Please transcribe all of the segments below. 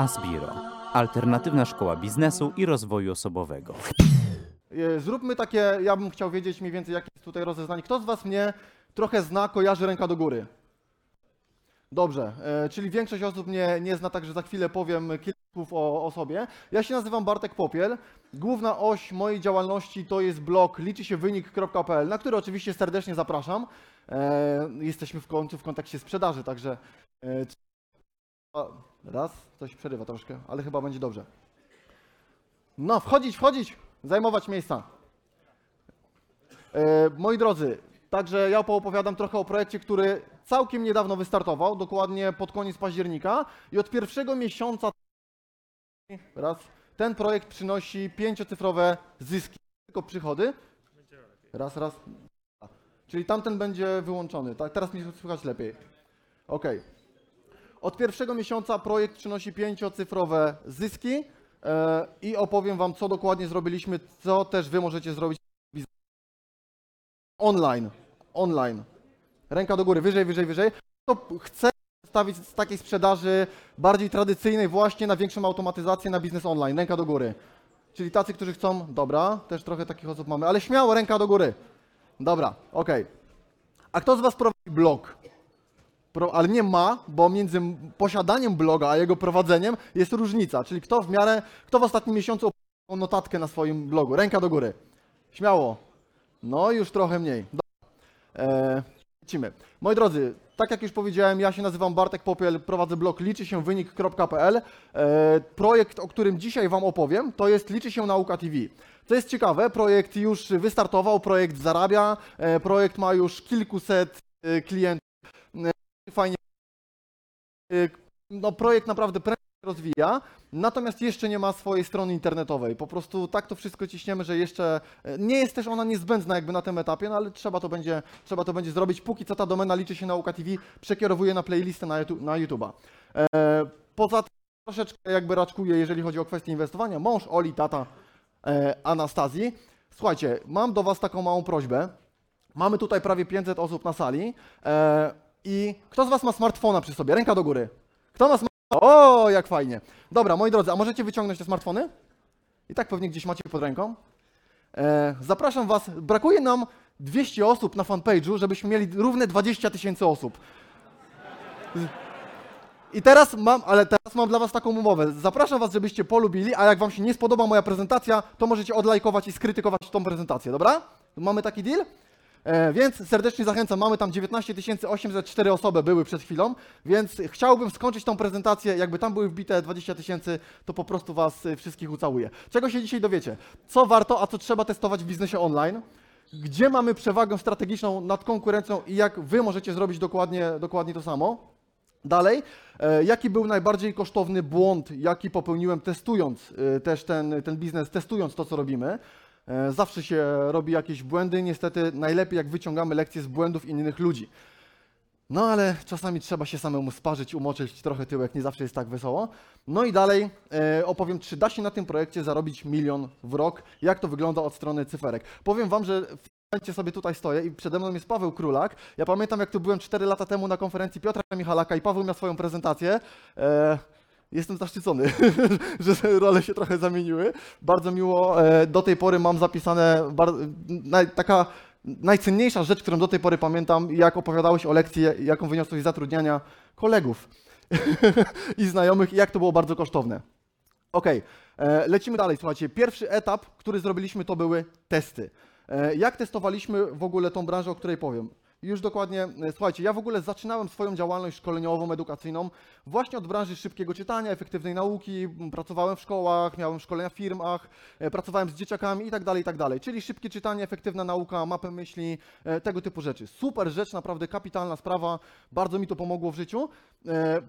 Asbiro. Alternatywna szkoła biznesu i rozwoju osobowego. E, Zróbmy takie, ja bym chciał wiedzieć mniej więcej, jakie jest tutaj rozeznanie. Kto z Was mnie trochę zna, kojarzy ręka do góry? Dobrze, e, czyli większość osób mnie nie zna, także za chwilę powiem kilka słów o, o sobie. Ja się nazywam Bartek Popiel. Główna oś mojej działalności to jest blog liczy się wynik.pl, na który oczywiście serdecznie zapraszam. E, jesteśmy w końcu w kontekście sprzedaży, także raz, coś przerywa troszkę, ale chyba będzie dobrze. No, wchodzić, wchodzić, zajmować miejsca. E, moi drodzy, także ja poopowiadam trochę o projekcie, który całkiem niedawno wystartował, dokładnie pod koniec października i od pierwszego miesiąca raz, ten projekt przynosi pięciocyfrowe zyski, tylko przychody. Raz, raz. Czyli tamten będzie wyłączony, tak? Teraz mnie słychać lepiej. Ok. Od pierwszego miesiąca projekt przynosi pięciocyfrowe zyski e, i opowiem Wam, co dokładnie zrobiliśmy, co też Wy możecie zrobić online. Online. Ręka do góry, wyżej, wyżej, wyżej. Kto chce stawić z takiej sprzedaży bardziej tradycyjnej właśnie na większą automatyzację na biznes online? Ręka do góry. Czyli tacy, którzy chcą, dobra, też trochę takich osób mamy, ale śmiało, ręka do góry. Dobra, okej. A kto z Was prowadzi blog? Pro, ale nie ma, bo między posiadaniem bloga a jego prowadzeniem jest różnica. Czyli kto w miarę, kto w ostatnim miesiącu opublikował notatkę na swoim blogu? Ręka do góry. Śmiało. No już trochę mniej. Dobra. E, lecimy. Moi drodzy, tak jak już powiedziałem, ja się nazywam Bartek Popiel, prowadzę blog liczy się wynik.pl. E, projekt, o którym dzisiaj Wam opowiem, to jest Liczy się Nauka TV. Co jest ciekawe, projekt już wystartował, projekt zarabia, e, projekt ma już kilkuset klientów. Fajnie. E, no, projekt naprawdę prędko rozwija, natomiast jeszcze nie ma swojej strony internetowej. Po prostu tak to wszystko ciśniemy, że jeszcze e, nie jest też ona niezbędna jakby na tym etapie, no ale trzeba to będzie, trzeba to będzie zrobić. Póki co ta domena liczy się Nauka TV, przekierowuje na playlistę na, YouTube, na YouTube'a. E, poza tym troszeczkę jakby raczkuję, jeżeli chodzi o kwestię inwestowania. Mąż Oli, tata e, Anastazji. Słuchajcie, mam do Was taką małą prośbę. Mamy tutaj prawie 500 osób na sali e, i kto z Was ma smartfona przy sobie? Ręka do góry. Kto ma smartfona? O, jak fajnie. Dobra, moi drodzy, a możecie wyciągnąć te smartfony? I tak pewnie gdzieś macie pod ręką. E, zapraszam Was, brakuje nam 200 osób na fanpage'u, żebyśmy mieli równe 20 tysięcy osób. I teraz mam, ale teraz mam dla Was taką umowę. Zapraszam Was, żebyście polubili, a jak Wam się nie spodoba moja prezentacja, to możecie odlajkować i skrytykować tą prezentację, dobra? Mamy taki deal? E, więc serdecznie zachęcam, mamy tam 19 804 osoby były przed chwilą, więc chciałbym skończyć tą prezentację, jakby tam były wbite 20 tysięcy, to po prostu Was y, wszystkich ucałuję. Czego się dzisiaj dowiecie? Co warto, a co trzeba testować w biznesie online? Gdzie mamy przewagę strategiczną nad konkurencją i jak Wy możecie zrobić dokładnie, dokładnie to samo? Dalej, e, jaki był najbardziej kosztowny błąd, jaki popełniłem testując e, też ten, ten biznes, testując to, co robimy? E, Zawsze się robi jakieś błędy, niestety najlepiej jak wyciągamy lekcje z błędów innych ludzi. No ale czasami trzeba się samemu sparzyć, umoczyć trochę tyłek, nie zawsze jest tak wesoło. No i dalej e, opowiem, czy da się na tym projekcie zarobić milion w rok, jak to wygląda od strony cyferek. Powiem Wam, że w momencie sobie tutaj stoję i przede mną jest Paweł Królak. Ja pamiętam, jak tu byłem 4 lata temu na konferencji Piotra Michalaka i Paweł miał swoją prezentację. E, Jestem zaszczycony, że role się trochę zamieniły. Bardzo miło. e, Do tej pory mam zapisane taka najcenniejsza rzecz, którą do tej pory pamiętam, jak opowiadałeś o lekcji, jaką wyniosłeś z zatrudniania kolegów i znajomych i jak to było bardzo kosztowne. Okej, e, lecimy dalej. Słuchajcie, pierwszy etap, który zrobiliśmy, to były testy. E, Jak testowaliśmy w ogóle tą branżę, o której powiem? Już dokładnie, e, słuchajcie, ja w ogóle zaczynałem swoją działalność szkoleniową, edukacyjną właśnie od branży szybkiego czytania, efektywnej nauki, pracowałem w szkołach, miałem szkolenia w firmach, e, pracowałem z dzieciakami i tak dalej, i tak dalej. Czyli szybkie czytanie, efektywna nauka, mapę myśli, e, tego typu rzeczy. Super rzecz, naprawdę kapitalna sprawa, bardzo mi to pomogło w życiu.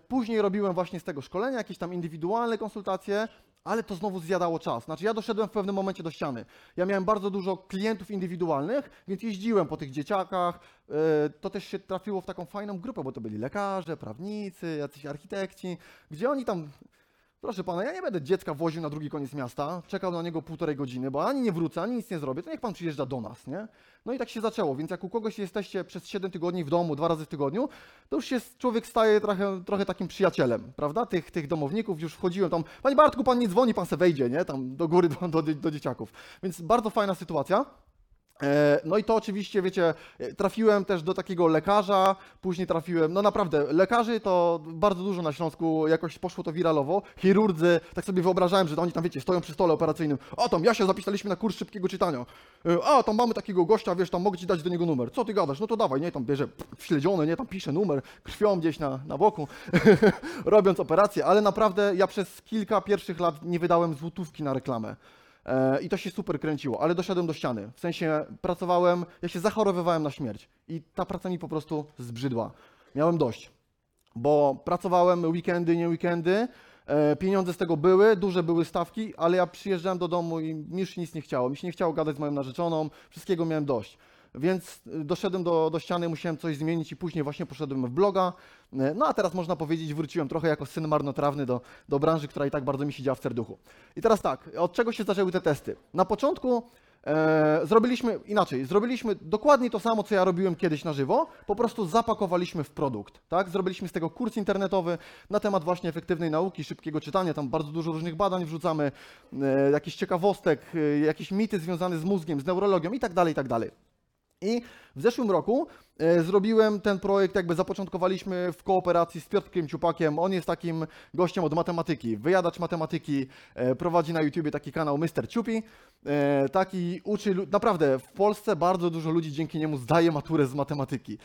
Później robiłem właśnie z tego szkolenia, jakieś tam indywidualne konsultacje, ale to znowu zjadało czas. Znaczy ja doszedłem w pewnym momencie do ściany. Ja miałem bardzo dużo klientów indywidualnych, więc jeździłem po tych dzieciakach. E, To też się trafiło w taką fajną grupę, bo to byli lekarze, prawnicy, jacyś architekci, gdzie oni tam Proszę pana, ja nie będę dziecka woził na drugi koniec miasta, czekał na niego półtorej godziny, bo ani nie wrócę, ani nic nie zrobię, to niech pan przyjeżdża do nas, nie? No i tak się zaczęło, więc jak u kogoś jesteście przez 7 tygodni w domu, dwa razy w tygodniu, to już się człowiek staje trochę, trochę takim przyjacielem, prawda? Tych, tych domowników już wchodziłem tam, panie Bartku, pan nie dzwoni, pan se wejdzie, nie? Tam do góry, do, do, do dzieciaków. Więc bardzo fajna sytuacja. E, No i to oczywiście, wiecie, e, trafiłem też do takiego lekarza, później trafiłem, no naprawdę, lekarzy to bardzo dużo na Śląsku, jakoś poszło to wiralowo, chirurdzy, tak sobie wyobrażałem, że oni tam, wiecie, stoją przy stole operacyjnym, a tam ja się zapisaliśmy na kurs szybkiego czytania, E, a tam mamy takiego gościa, wiesz, tam mogę ci dać do niego numer, co ty gadasz, no to dawaj, nie, tam bierze śledziony, nie, tam pisze numer, krwią gdzieś na, na boku, robiąc operację, ale naprawdę ja przez kilka pierwszych lat nie wydałem złotówki na reklamę. E, I to się super kręciło, ale doszedłem do ściany. W sensie pracowałem, ja się zachorowywałem na śmierć i ta praca mi po prostu zbrzydła. Miałem dość, bo pracowałem weekendy, nie weekendy, e, pieniądze z tego były, duże były stawki, ale ja przyjeżdżałem do domu i mi już nic nie chciało. Mi się nie chciało gadać z moją narzeczoną, wszystkiego miałem dość. Więc y, doszedłem do, do ściany, musiałem coś zmienić i później właśnie poszedłem w bloga. E, No a teraz można powiedzieć, wróciłem trochę jako syn marnotrawny do, do branży, która i tak bardzo mi siedziała w serduchu. I teraz tak, od czego się zaczęły te testy? Na początku e, zrobiliśmy inaczej, zrobiliśmy dokładnie to samo, co ja robiłem kiedyś na żywo, po prostu zapakowaliśmy w produkt, tak? Zrobiliśmy z tego kurs internetowy na temat właśnie efektywnej nauki, szybkiego czytania, tam bardzo dużo różnych badań wrzucamy, e, jakichś ciekawostek, e, jakieś mity związane z mózgiem, z neurologią i tak dalej, i tak dalej. I w zeszłym roku e, zrobiłem ten projekt, jakby zapoczątkowaliśmy w kooperacji z Piotrkiem Ciupakiem. On jest takim gościem od matematyki, wyjadacz matematyki, e, prowadzi na YouTubie taki kanał Mr. Ciupi. E, taki uczy, naprawdę w Polsce bardzo dużo ludzi dzięki niemu zdaje maturę z matematyki.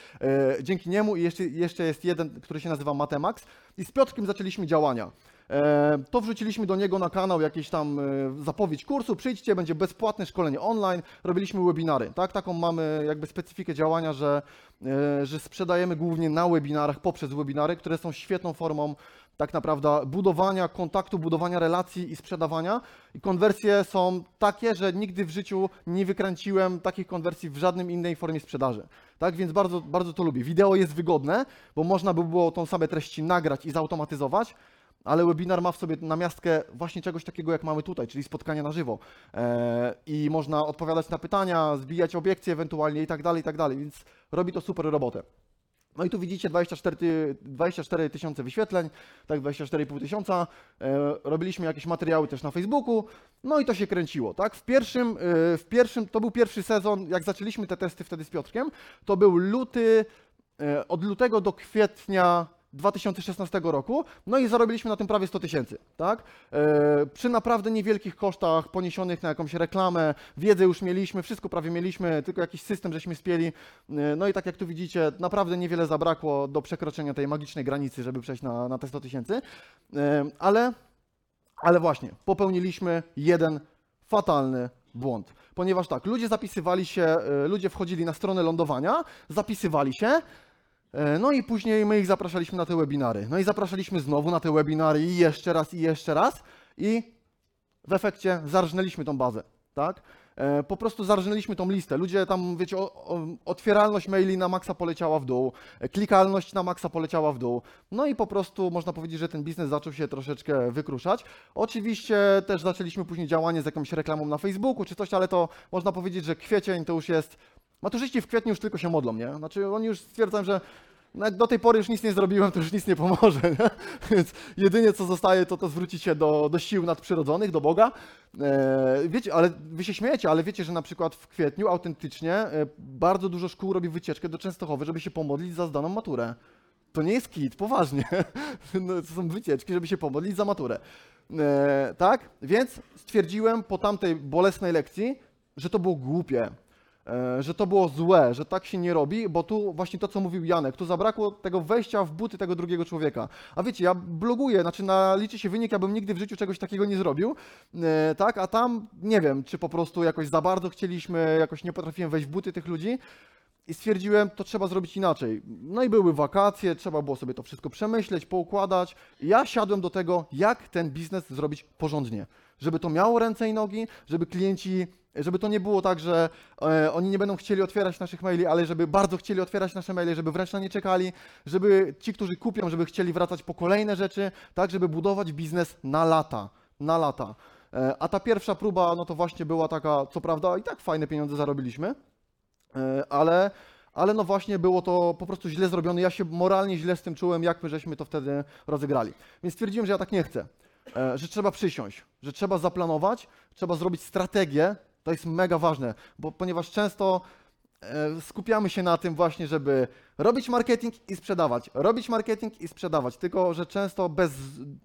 Dzięki niemu i jeszcze, jeszcze jest jeden, który się nazywa Matemax. I z Piotrkiem zaczęliśmy działania. E, To wrzuciliśmy do niego na kanał jakieś tam e, zapowiedź kursu, przyjdźcie, będzie bezpłatne szkolenie online, robiliśmy webinary, tak? Taką mamy jakby specyfikę działania, że, e, że sprzedajemy głównie na webinarach, poprzez webinary, które są świetną formą tak naprawdę budowania kontaktu, budowania relacji i sprzedawania. I konwersje są takie, że nigdy w życiu nie wykręciłem takich konwersji w żadnym innej formie sprzedaży. Tak więc bardzo, bardzo to lubię. Wideo jest wygodne, bo można by było tą same treści nagrać i zautomatyzować, ale webinar ma w sobie namiastkę właśnie czegoś takiego, jak mamy tutaj, czyli spotkania na żywo. E, I można odpowiadać na pytania, zbijać obiekcje ewentualnie i tak dalej, i tak dalej, więc robi to super robotę. No i tu widzicie 24 ty- 24 tysiące wyświetleń, tak 24,5 tysiąca. E, robiliśmy jakieś materiały też na Facebooku, no i to się kręciło, tak? W pierwszym, e, w pierwszym, to był pierwszy sezon, jak zaczęliśmy te testy wtedy z Piotrkiem, to był luty, od lutego do kwietnia 2016 roku, no i zarobiliśmy na tym prawie 100 tysięcy, tak? E, przy naprawdę niewielkich kosztach poniesionych na jakąś reklamę, wiedzę już mieliśmy, wszystko prawie mieliśmy, tylko jakiś system żeśmy spieli, e, no i tak jak tu widzicie, naprawdę niewiele zabrakło do przekroczenia tej magicznej granicy, żeby przejść na, na te 100 tysięcy, E, ale, ale właśnie, popełniliśmy jeden fatalny błąd, ponieważ tak, ludzie zapisywali się, e, ludzie wchodzili na stronę lądowania, zapisywali się, No i później my ich zapraszaliśmy na te webinary. No i zapraszaliśmy znowu na te webinary i jeszcze raz, i jeszcze raz. I w efekcie zarżnęliśmy tą bazę, tak? E, Po prostu zarżnęliśmy tą listę. Ludzie tam, wiecie, otwieralność maili na maksa poleciała w dół, e, klikalność na maksa poleciała w dół. No i po prostu można powiedzieć, że ten biznes zaczął się troszeczkę wykruszać. Oczywiście też zaczęliśmy później działanie z jakąś reklamą na Facebooku czy coś, ale to można powiedzieć, że kwiecień to już jest Maturzyści w kwietniu już tylko się modlą, nie? Znaczy oni już stwierdzają, że no do tej pory już nic nie zrobiłem, to już nic nie pomoże, nie? Więc jedynie co zostaje, to to zwrócić się do, do sił nadprzyrodzonych, do Boga. E, wiecie, ale wy się śmiejecie, ale wiecie, że na przykład w kwietniu autentycznie e, bardzo dużo szkół robi wycieczkę do Częstochowy, żeby się pomodlić za zdaną maturę. To nie jest kit, poważnie. No, to są wycieczki, żeby się pomodlić za maturę. E, tak? Więc stwierdziłem po tamtej bolesnej lekcji, że to było głupie że to było złe, że tak się nie robi, bo tu właśnie to, co mówił Janek, tu zabrakło tego wejścia w buty tego drugiego człowieka. A wiecie, ja bloguję, znaczy na, liczy się wynik, ja bym nigdy w życiu czegoś takiego nie zrobił, e, tak, a tam nie wiem, czy po prostu jakoś za bardzo chcieliśmy, jakoś nie potrafiłem wejść w buty tych ludzi, i stwierdziłem, to trzeba zrobić inaczej. No i były wakacje, trzeba było sobie to wszystko przemyśleć, poukładać. Ja siadłem do tego, jak ten biznes zrobić porządnie. żeby to miało ręce i nogi, żeby klienci, żeby to nie było tak, że e, oni nie będą chcieli otwierać naszych maili, ale żeby bardzo chcieli otwierać nasze maile, żeby wręcz na nie czekali, żeby ci, którzy kupią, żeby chcieli wracać po kolejne rzeczy, tak, żeby budować biznes na lata, na lata. E, a ta pierwsza próba, no to właśnie była taka, co prawda i tak fajne pieniądze zarobiliśmy, e, ale, ale no właśnie było to po prostu źle zrobione. Ja się moralnie źle z tym czułem, jak my żeśmy to wtedy rozegrali. Więc stwierdziłem, że ja tak nie chcę, e, że trzeba przysiąść, że trzeba zaplanować, trzeba zrobić strategię. To jest mega ważne, bo ponieważ często e, skupiamy się na tym właśnie, żeby robić marketing i sprzedawać, robić marketing i sprzedawać, tylko że często bez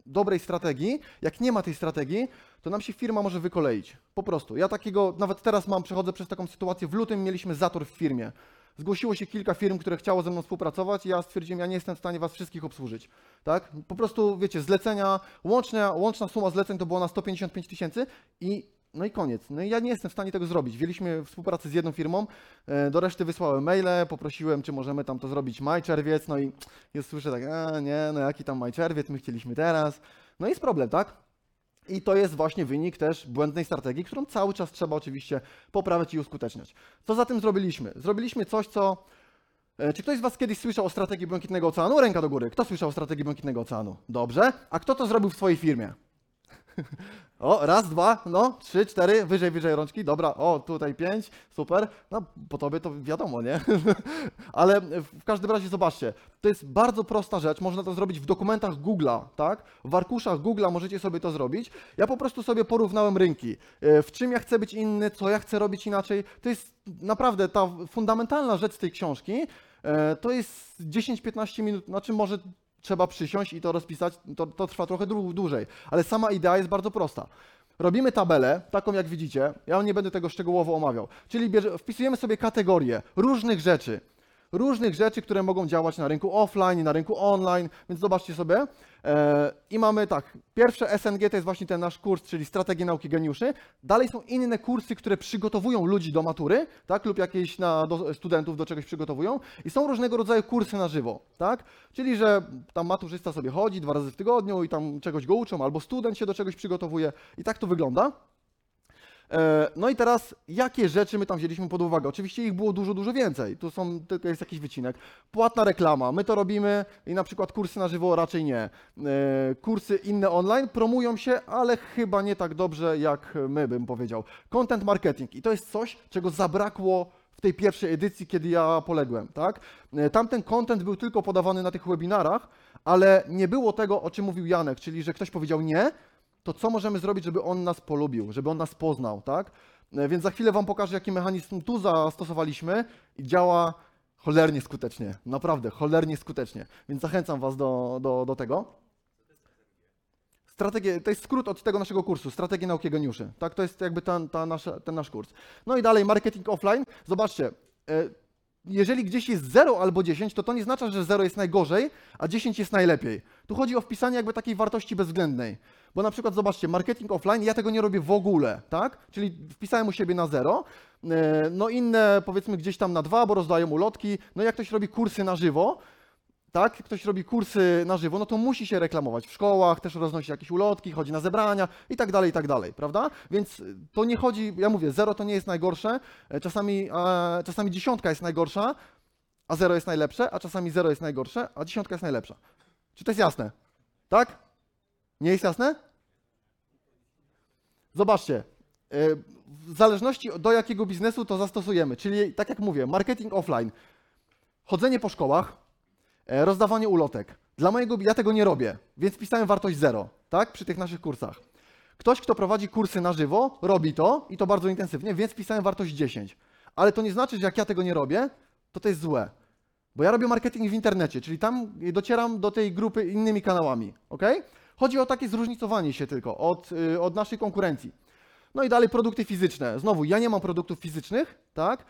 dobrej strategii, jak nie ma tej strategii, to nam się firma może wykoleić. Po prostu. Ja takiego, nawet teraz mam, przechodzę przez taką sytuację, w lutym mieliśmy zator w firmie. Zgłosiło się kilka firm, które chciało ze mną współpracować i ja stwierdziłem, ja nie jestem w stanie was wszystkich obsłużyć. Tak? Po prostu, wiecie, zlecenia, łączna, łączna suma zleceń to było na 155 tysięcy i no i koniec. No i ja nie jestem w stanie tego zrobić. Wzięliśmy współpracę z jedną firmą, e, do reszty wysłałem maile, poprosiłem, czy możemy tam to zrobić maj, czerwiec, no i jest słyszę tak, a nie, no jaki tam maj, czerwiec, my chcieliśmy teraz. No jest problem, tak? I to jest właśnie wynik też błędnej strategii, którą cały czas trzeba oczywiście poprawiać i uskuteczniać. Co za tym zrobiliśmy? Zrobiliśmy coś, co. e, Czy ktoś z Was kiedyś słyszał o strategii Błękitnego Oceanu? Ręka do góry. Kto słyszał o strategii Błękitnego Oceanu? Dobrze. A kto to zrobił w swojej firmie? O, raz, dwa, no, trzy, cztery, wyżej, wyżej rączki, dobra, o, tutaj pięć, super. No, po tobie to wiadomo, nie? Ale w każdym razie zobaczcie, to jest bardzo prosta rzecz, można to zrobić w dokumentach Google'a, tak? W arkuszach Google'a możecie sobie to zrobić. Ja po prostu sobie porównałem rynki, e, w czym ja chcę być inny, co ja chcę robić inaczej. To jest naprawdę ta fundamentalna rzecz z tej książki, e, to jest 10-15 minut, znaczy może trzeba przysiąść i to rozpisać, to, to trwa trochę dłu- dłużej, ale sama idea jest bardzo prosta. Robimy tabelę, taką jak widzicie, ja nie będę tego szczegółowo omawiał, czyli bierze, wpisujemy sobie kategorie różnych rzeczy, różnych rzeczy, które mogą działać na rynku offline, na rynku online, więc zobaczcie sobie. E, I mamy tak, pierwsze SNG to jest właśnie ten nasz kurs, czyli Strategia Nauki Geniuszy. Dalej są inne kursy, które przygotowują ludzi do matury, tak, lub jakieś na, do, studentów do czegoś przygotowują. I są różnego rodzaju kursy na żywo, tak, czyli że tam maturzysta sobie chodzi dwa razy w tygodniu i tam czegoś go uczą, albo student się do czegoś przygotowuje i tak to wygląda. E, No i teraz, jakie rzeczy my tam wzięliśmy pod uwagę? Oczywiście ich było dużo, dużo więcej. Tu są, tylko jest jakiś wycinek. Płatna reklama, my to robimy i na przykład kursy na żywo raczej nie. E, Kursy inne online promują się, ale chyba nie tak dobrze, jak my bym powiedział. Content marketing i to jest coś, czego zabrakło w tej pierwszej edycji, kiedy ja poległem, tak? E, Tamten content był tylko podawany na tych webinarach, ale nie było tego, o czym mówił Janek, czyli że ktoś powiedział nie, to co możemy zrobić, żeby on nas polubił, żeby on nas poznał, tak? E, Więc za chwilę Wam pokażę, jaki mechanizm tu zastosowaliśmy i działa cholernie skutecznie, naprawdę cholernie skutecznie. Więc zachęcam Was do, do, do tego. Strategie, to jest skrót od tego naszego kursu, Strategia Nauki Geniuszy. Tak, to jest jakby ten, ta nasza, ten nasz kurs. No i dalej, marketing offline. Zobaczcie, e, jeżeli gdzieś jest 0 albo 10, to to nie znaczy, że 0 jest najgorzej, a 10 jest najlepiej. Tu chodzi o wpisanie jakby takiej wartości bezwzględnej. Bo na przykład zobaczcie, marketing offline, ja tego nie robię w ogóle, tak? Czyli wpisałem u siebie na 0, e, no inne powiedzmy gdzieś tam na 2, bo rozdają ulotki. No jak ktoś robi kursy na żywo, tak, ktoś robi kursy na żywo, no to musi się reklamować w szkołach, też roznosi jakieś ulotki, chodzi na zebrania i tak dalej, i tak dalej, prawda? Więc to nie chodzi, ja mówię, zero to nie jest najgorsze, e, czasami, e, czasami dziesiątka jest najgorsza, a zero jest najlepsze, a czasami zero jest najgorsze, a dziesiątka jest najlepsza. Czy to jest jasne? Tak? Nie jest jasne? Zobaczcie, e, w zależności do jakiego biznesu to zastosujemy, czyli tak jak mówię, marketing offline, chodzenie po szkołach, E, rozdawanie ulotek. Dla mojego, ja tego nie robię, więc pisałem wartość 0, tak, przy tych naszych kursach. Ktoś, kto prowadzi kursy na żywo, robi to i to bardzo intensywnie, więc pisałem wartość 10. Ale to nie znaczy, że jak ja tego nie robię, to to jest złe. Bo ja robię marketing w internecie, czyli tam docieram do tej grupy innymi kanałami, ok? Chodzi o takie zróżnicowanie się tylko od, y, od naszej konkurencji. No i dalej produkty fizyczne. Znowu, ja nie mam produktów fizycznych, tak?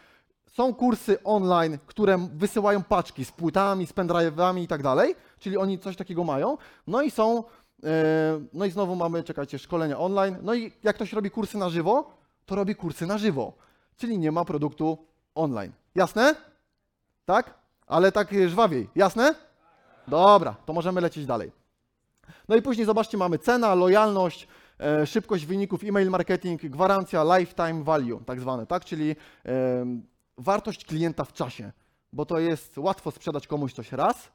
Są kursy online, które wysyłają paczki z płytami, z pendrive'ami i tak dalej, czyli oni coś takiego mają. No i są, e, no i znowu mamy, czekajcie, szkolenia online. No i jak ktoś robi kursy na żywo, to robi kursy na żywo, czyli nie ma produktu online. Jasne? Tak? Ale tak żwawiej. Jasne? Dobra, to możemy lecieć dalej. No i później zobaczcie, mamy cena, lojalność, e, szybkość wyników, email marketing, gwarancja, lifetime value, tak zwane, tak? Czyli wartość klienta w czasie, bo to jest łatwo sprzedać komuś coś raz,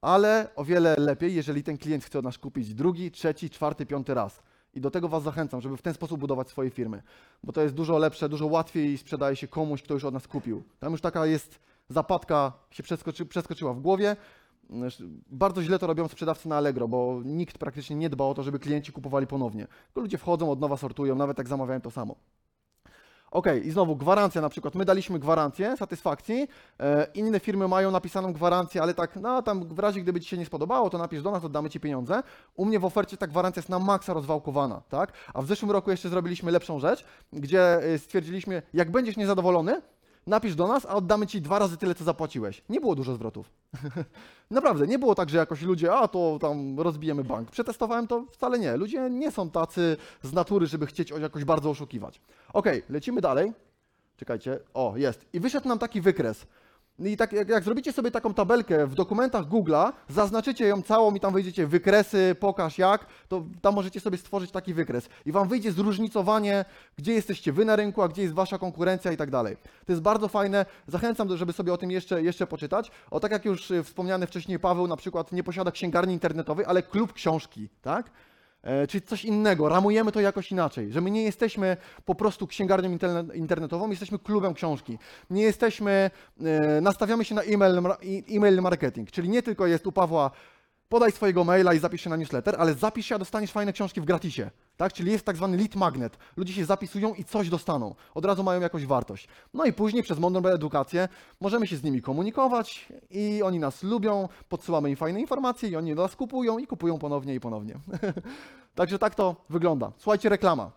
ale o wiele lepiej, jeżeli ten klient chce od nas kupić drugi, trzeci, czwarty, piąty raz. I do tego Was zachęcam, żeby w ten sposób budować swoje firmy, bo to jest dużo lepsze, dużo łatwiej sprzedaje się komuś, kto już od nas kupił. Tam już taka jest zapadka, się przeskoczy, przeskoczyła w głowie. Bardzo źle to robią sprzedawcy na Allegro, bo nikt praktycznie nie dba o to, żeby klienci kupowali ponownie. Tylko ludzie wchodzą, od nowa sortują, nawet jak zamawiają to samo. Ok, i znowu gwarancja na przykład. My daliśmy gwarancję satysfakcji, e, inne firmy mają napisaną gwarancję, ale tak, no tam w razie gdyby Ci się nie spodobało, to napisz do nas, oddamy Ci pieniądze. U mnie w ofercie ta gwarancja jest na maksa rozwałkowana, tak? A w zeszłym roku jeszcze zrobiliśmy lepszą rzecz, gdzie e, stwierdziliśmy, jak będziesz niezadowolony, napisz do nas, a oddamy Ci dwa razy tyle, co zapłaciłeś. Nie było dużo zwrotów. Naprawdę, nie było tak, że jakoś ludzie, a to tam rozbijemy bank. Przetestowałem to wcale nie. Ludzie nie są tacy z natury, żeby chcieć jakoś bardzo oszukiwać. Ok, lecimy dalej. Czekajcie. O, jest. I wyszedł nam taki wykres. I tak jak, jak zrobicie sobie taką tabelkę w dokumentach Google'a, zaznaczycie ją całą i tam wejdziecie wykresy, pokaż jak, to tam możecie sobie stworzyć taki wykres. I wam wyjdzie zróżnicowanie, gdzie jesteście wy na rynku, a gdzie jest wasza konkurencja i tak dalej. To jest bardzo fajne. Zachęcam, żeby sobie o tym jeszcze, jeszcze poczytać. O tak jak już y, wspomniany wcześniej Paweł na przykład nie posiada księgarni internetowej, ale klub książki, tak? E, Czyli coś innego, ramujemy to jakoś inaczej, że my nie jesteśmy po prostu księgarnią interne- internetową, jesteśmy klubem książki. Nie jesteśmy, e, nastawiamy się na e-mail, e-mail marketing, czyli nie tylko jest u Pawła podaj swojego maila i zapisz się na newsletter, ale zapisz się, a dostaniesz fajne książki w gratisie, tak? Czyli jest tak zwany lead magnet. Ludzie się zapisują i coś dostaną. Od razu mają jakąś wartość. No i później przez mądrą edukację możemy się z nimi komunikować i oni nas lubią, podsyłamy im fajne informacje i oni nas kupują i kupują ponownie i ponownie. Także tak to wygląda. Słuchajcie, reklama.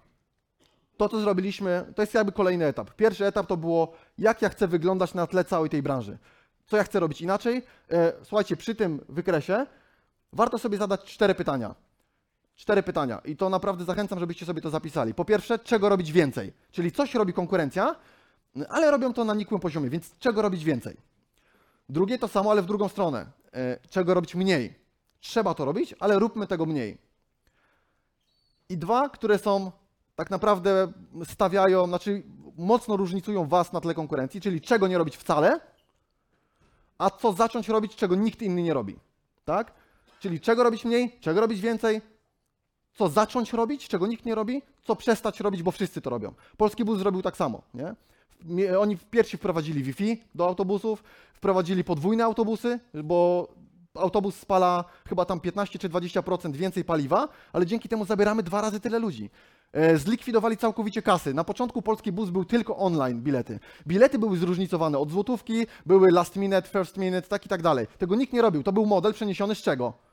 To, co zrobiliśmy, to jest jakby kolejny etap. Pierwszy etap to było, jak ja chcę wyglądać na tle całej tej branży. Co ja chcę robić inaczej? E, Słuchajcie, przy tym wykresie warto sobie zadać cztery pytania. Cztery pytania. I to naprawdę zachęcam, żebyście sobie to zapisali. Po pierwsze, czego robić więcej? Czyli coś robi konkurencja, ale robią to na nikłym poziomie, więc czego robić więcej? Drugie to samo, ale w drugą stronę. E, Czego robić mniej? Trzeba to robić, ale róbmy tego mniej. I dwa, które są tak naprawdę stawiają, znaczy mocno różnicują Was na tle konkurencji, czyli czego nie robić wcale, a co zacząć robić, czego nikt inny nie robi. Tak? Czyli czego robić mniej, czego robić więcej, co zacząć robić, czego nikt nie robi, co przestać robić, bo wszyscy to robią. Polski bus zrobił tak samo. Nie? Oni pierwsi wprowadzili Wi-Fi do autobusów, wprowadzili podwójne autobusy, bo autobus spala chyba tam 15 czy 20% więcej paliwa, ale dzięki temu zabieramy dwa razy tyle ludzi. E, Zlikwidowali całkowicie kasy. Na początku polski bus był tylko online bilety. Bilety były zróżnicowane od złotówki, były last minute, first minute, tak i tak dalej. Tego nikt nie robił. To był model przeniesiony z czego?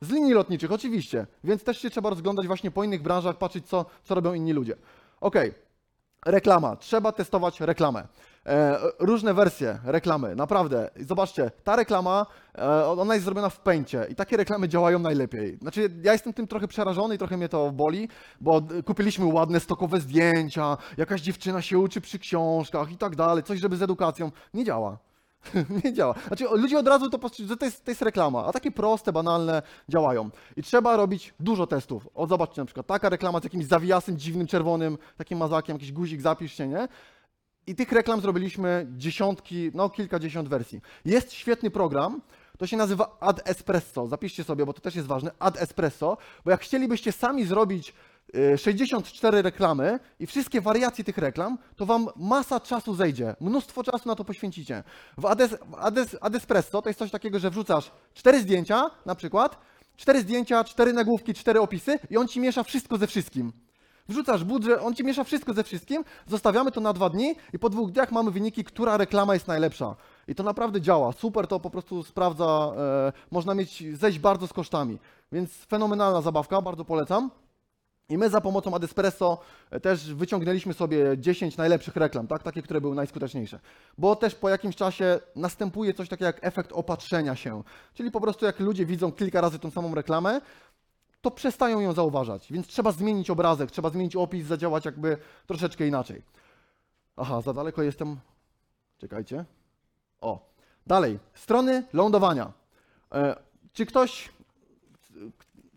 Z linii lotniczych, oczywiście. Więc też się trzeba rozglądać właśnie po innych branżach, patrzeć, co, co robią inni ludzie. Okej. Reklama. Trzeba testować reklamę. E, różne wersje reklamy, naprawdę. Zobaczcie, ta reklama, e, ona jest zrobiona w pęcie i takie reklamy działają najlepiej. Znaczy, ja jestem tym trochę przerażony i trochę mnie to boli, bo kupiliśmy ładne stokowe zdjęcia, jakaś dziewczyna się uczy przy książkach i tak dalej, coś, żeby z edukacją. Nie działa. nie działa. Znaczy, ludzie od razu to postrzegają, że to jest, to jest reklama, a takie proste, banalne działają. I trzeba robić dużo testów. O, zobaczcie na przykład, taka reklama z jakimś zawijasem dziwnym, czerwonym, takim mazakiem, jakiś guzik, zapisz się, nie? I tych reklam zrobiliśmy dziesiątki, no kilkadziesiąt wersji. Jest świetny program, to się nazywa Ad Espresso. Zapiszcie sobie, bo to też jest ważne. Ad Espresso, bo jak chcielibyście sami zrobić 64 reklamy i wszystkie wariacje tych reklam, to wam masa czasu zejdzie. Mnóstwo czasu na to poświęcicie. W Ades, w Ades, Ad Espresso to jest coś takiego, że wrzucasz cztery zdjęcia na przykład, cztery zdjęcia, cztery nagłówki, cztery opisy i on ci miesza wszystko ze wszystkim. Wrzucasz budżet, on ci miesza wszystko ze wszystkim, zostawiamy to na dwa dni i po dwóch dniach mamy wyniki, która reklama jest najlepsza. I to naprawdę działa. Super to po prostu sprawdza, e, można mieć, zejść bardzo z kosztami. Więc fenomenalna zabawka, bardzo polecam. I my za pomocą Adespresso e, też wyciągnęliśmy sobie 10 najlepszych reklam, tak? takie, które były najskuteczniejsze. Bo też po jakimś czasie następuje coś takiego jak efekt opatrzenia się. Czyli po prostu jak ludzie widzą kilka razy tą samą reklamę, to przestają ją zauważać. Więc trzeba zmienić obrazek, trzeba zmienić opis, zadziałać jakby troszeczkę inaczej. Aha, za daleko jestem. Czekajcie. O, dalej. Strony lądowania. E, czy ktoś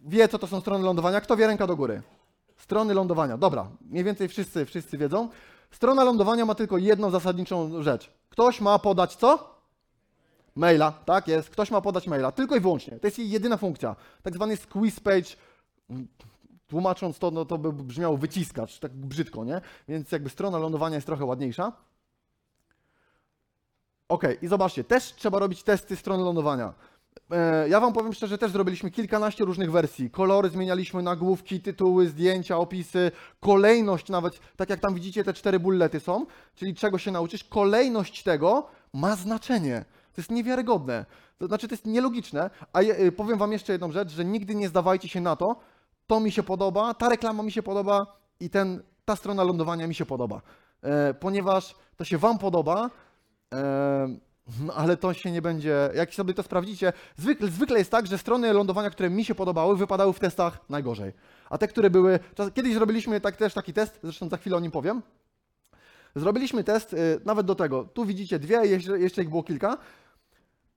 wie, co to są strony lądowania? Kto wie, ręka do góry. Strony lądowania. Dobra, mniej więcej wszyscy, wszyscy wiedzą. Strona lądowania ma tylko jedną zasadniczą rzecz. Ktoś ma podać co? Maila, tak jest. Ktoś ma podać maila, tylko i wyłącznie. To jest jej jedyna funkcja. Tak zwany squeeze page. Tłumacząc to, no to by brzmiało wyciskacz, tak brzydko, nie? Więc jakby strona lądowania jest trochę ładniejsza. Ok, i zobaczcie, też trzeba robić testy strony lądowania. E, Ja Wam powiem szczerze, też zrobiliśmy kilkanaście różnych wersji. Kolory zmienialiśmy, nagłówki, tytuły, zdjęcia, opisy, kolejność nawet, tak jak tam widzicie, te cztery bullety są, czyli czego się nauczysz, kolejność tego ma znaczenie. To jest niewiarygodne. To znaczy, to jest nielogiczne. A je, y, powiem Wam jeszcze jedną rzecz, że nigdy nie zdawajcie się na to, to mi się podoba, ta reklama mi się podoba i ten, ta strona lądowania mi się podoba. E, ponieważ to się Wam podoba, e, no ale to się nie będzie. Jak sobie to sprawdzicie, zwykle, zwykle jest tak, że strony lądowania, które mi się podobały, wypadały w testach najgorzej. A te, które były. Kiedyś zrobiliśmy tak, też taki test, zresztą za chwilę o nim powiem. Zrobiliśmy test y, nawet do tego. Tu widzicie dwie, jeszcze, jeszcze ich było kilka.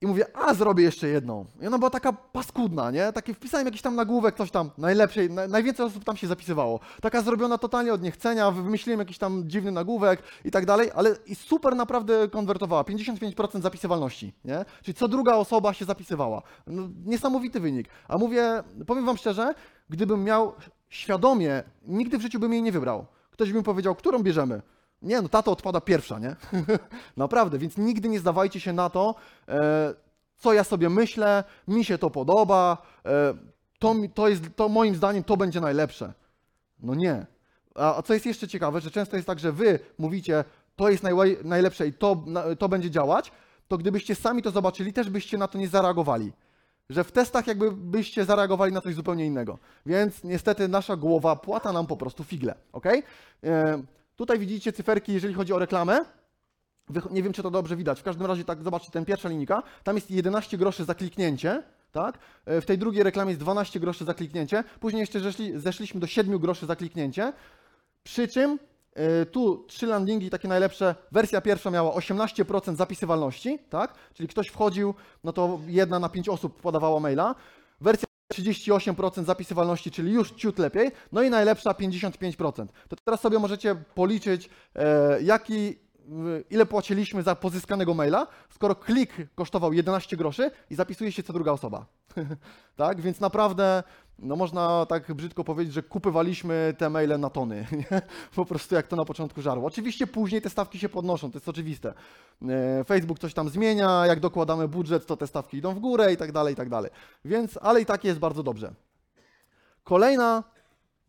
I mówię, a zrobię jeszcze jedną. I ona była taka paskudna, nie? Takie wpisałem jakiś tam nagłówek, coś tam, najlepszej, na, najwięcej osób tam się zapisywało. Taka zrobiona totalnie od niechcenia, wymyśliłem jakiś tam dziwny nagłówek i tak dalej, ale i super naprawdę konwertowała, 55% zapisywalności, nie? Czyli co druga osoba się zapisywała. No, niesamowity wynik. A mówię, powiem wam szczerze, gdybym miał świadomie, nigdy w życiu bym jej nie wybrał. Ktoś by mi powiedział, którą bierzemy? Nie, no tato odpada pierwsza, nie? Naprawdę, więc nigdy nie zdawajcie się na to, e, co ja sobie myślę, mi się to podoba, e, to, to jest, to moim zdaniem to będzie najlepsze. No nie. A, co jest jeszcze ciekawe, że często jest tak, że wy mówicie, to jest najlepsze i to, to będzie działać, to gdybyście sami to zobaczyli, też byście na to nie zareagowali. Że w testach jakby byście zareagowali na coś zupełnie innego. Więc niestety nasza głowa płata nam po prostu figle, ok? Tutaj widzicie cyferki, jeżeli chodzi o reklamę. Nie wiem, czy to dobrze widać. W każdym razie, tak, zobaczcie, ten pierwsza linijka. Tam jest 11 groszy za kliknięcie. Tak? E, W tej drugiej reklamie jest 12 groszy za kliknięcie. Później jeszcze zeszli, zeszliśmy do 7 groszy za kliknięcie. Przy czym e, tu trzy landingi takie najlepsze. Wersja pierwsza miała 18% zapisywalności, tak? Czyli ktoś wchodził, no to jedna na pięć osób podawała maila. Wersja 38% zapisywalności, czyli już ciut lepiej. No i najlepsza 55%. To teraz sobie możecie policzyć, e, jaki, ile płaciliśmy za pozyskanego maila, skoro klik kosztował 11 groszy i zapisuje się co druga osoba. tak, więc naprawdę, no można tak brzydko powiedzieć, że kupywaliśmy te maile na tony. po prostu jak to na początku żarło. Oczywiście później te stawki się podnoszą, to jest oczywiste. E, Facebook coś tam zmienia, jak dokładamy budżet, to te stawki idą w górę i tak dalej, i tak dalej. Więc, ale i tak jest bardzo dobrze. Kolejna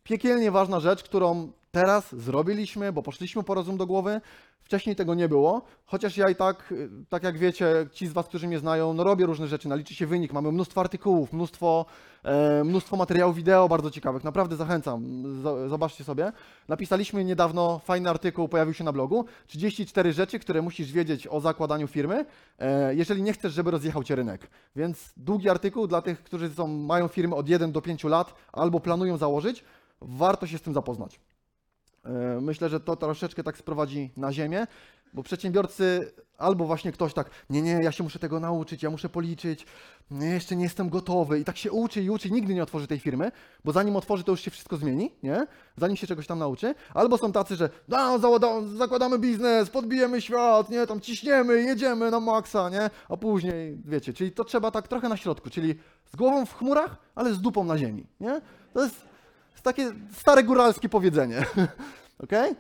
piekielnie ważna rzecz, którą teraz zrobiliśmy, bo poszliśmy po rozum do głowy. Wcześniej tego nie było, chociaż ja i tak, y, tak jak wiecie, ci z Was, którzy mnie znają, no robię różne rzeczy, naliczy się wynik, mamy mnóstwo artykułów, mnóstwo, e, mnóstwo materiałów wideo bardzo ciekawych, naprawdę zachęcam, zobaczcie sobie. Napisaliśmy niedawno fajny artykuł, pojawił się na blogu, 34 rzeczy, które musisz wiedzieć o zakładaniu firmy, e, jeżeli nie chcesz, żeby rozjechał Cię rynek. Więc długi artykuł dla tych, którzy są, mają firmy od 1 do 5 lat albo planują założyć, warto się z tym zapoznać. E, Myślę, że to troszeczkę tak sprowadzi na ziemię, bo przedsiębiorcy albo właśnie ktoś tak, nie, nie, ja się muszę tego nauczyć, ja muszę policzyć, nie, jeszcze nie jestem gotowy i tak się uczy i uczy, nigdy nie otworzy tej firmy, bo zanim otworzy, to już się wszystko zmieni, nie? Zanim się czegoś tam nauczy. Albo są tacy, że załada- zakładamy biznes, podbijemy świat, nie, tam ciśniemy, jedziemy na maksa, nie? A później, wiecie, czyli to trzeba tak trochę na środku, czyli z głową w chmurach, ale z dupą na ziemi, nie? To jest jest takie stare góralskie powiedzenie. Okej?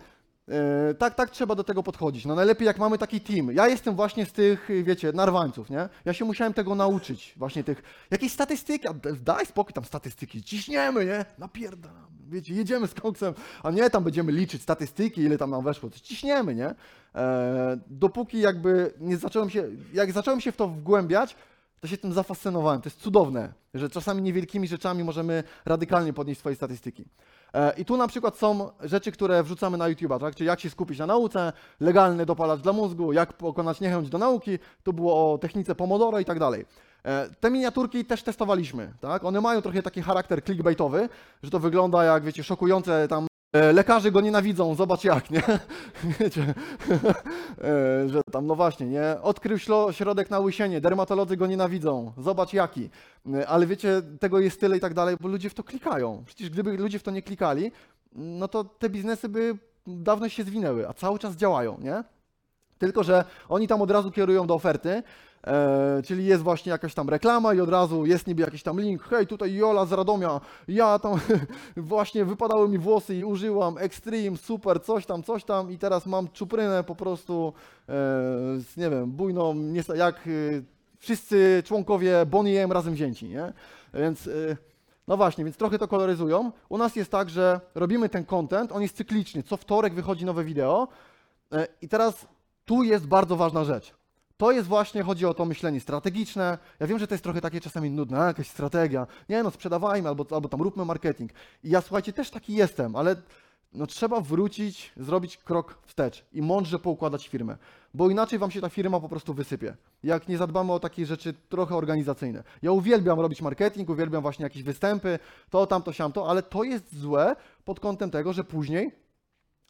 E, Tak, tak trzeba do tego podchodzić. No najlepiej jak mamy taki team. Ja jestem właśnie z tych, wiecie, narwańców, nie? Ja się musiałem tego nauczyć, właśnie tych, jakieś statystyki, daj spokój tam statystyki, ciśniemy, nie? Napierdalam, wiecie, jedziemy z koksem, a nie tam będziemy liczyć statystyki, ile tam nam weszło, ciśniemy, nie? E, dopóki jakby nie zacząłem się, jak zacząłem się w to wgłębiać, to się tym zafascynowałem. To jest cudowne, że czasami niewielkimi rzeczami możemy radykalnie podnieść swoje statystyki. E, I tu na przykład są rzeczy, które wrzucamy na YouTube'a, tak? Czyli jak się skupić na nauce, legalny dopalacz dla mózgu, jak pokonać niechęć do nauki, tu było o technice Pomodoro i tak dalej. E, Te miniaturki też testowaliśmy, tak? One mają trochę taki charakter clickbaitowy, że to wygląda jak, wiecie, szokujące tam Lekarze go nienawidzą, zobacz jak, nie? Wiecie, e, że tam, no właśnie, nie? Odkrył środek na łysienie, dermatolodzy go nienawidzą, zobacz jaki. E, Ale wiecie, tego jest tyle i tak dalej, bo ludzie w to klikają. Przecież gdyby ludzie w to nie klikali, no to te biznesy by dawno się zwinęły, a cały czas działają, nie? Tylko, że oni tam od razu kierują do oferty, e, czyli jest właśnie jakaś tam reklama i od razu jest niby jakiś tam link, hej, tutaj Jola z Radomia, ja tam właśnie wypadały mi włosy i użyłam Extreme, super, coś tam, coś tam i teraz mam czuprynę po prostu, e, z, nie wiem, bujną, jak e, wszyscy członkowie Bonnie M razem wzięci, nie? Więc... E, no właśnie, więc trochę to koloryzują. U nas jest tak, że robimy ten content, on jest cykliczny. Co wtorek wychodzi nowe wideo. E, I teraz tu jest bardzo ważna rzecz. To jest właśnie, chodzi o to myślenie strategiczne. Ja wiem, że to jest trochę takie czasami nudne, jakaś strategia. Nie no, sprzedawajmy albo, albo tam róbmy marketing. I ja słuchajcie, też taki jestem, ale no, trzeba wrócić, zrobić krok wstecz i mądrze poukładać firmę, bo inaczej wam się ta firma po prostu wysypie. Jak nie zadbamy o takie rzeczy trochę organizacyjne. Ja uwielbiam robić marketing, uwielbiam właśnie jakieś występy, to, tamto, siamto, ale to jest złe pod kątem tego, że później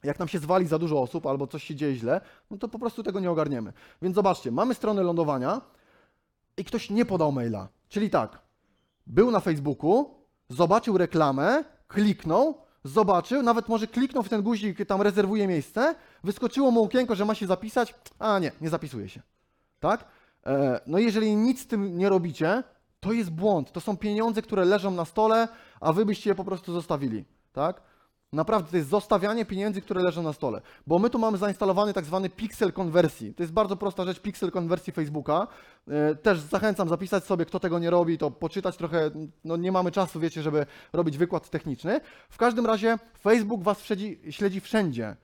jak nam się zwali za dużo osób albo coś się dzieje źle, no to po prostu tego nie ogarniemy. Więc zobaczcie, mamy stronę lądowania i ktoś nie podał maila. Czyli tak, był na Facebooku, zobaczył reklamę, kliknął, zobaczył, nawet może kliknął w ten guzik, tam rezerwuje miejsce, wyskoczyło mu okienko, że ma się zapisać, a nie, nie zapisuje się. Tak? E, no jeżeli nic z tym nie robicie, to jest błąd. To są pieniądze, które leżą na stole, a wy byście je po prostu zostawili. Tak? Naprawdę, to jest zostawianie pieniędzy, które leżą na stole. Bo my tu mamy zainstalowany tak zwany pixel konwersji. To jest bardzo prosta rzecz, pixel konwersji Facebooka. E, Też zachęcam zapisać sobie, kto tego nie robi, to poczytać trochę. No nie mamy czasu, wiecie, żeby robić wykład techniczny. W każdym razie Facebook was śledzi, śledzi wszędzie.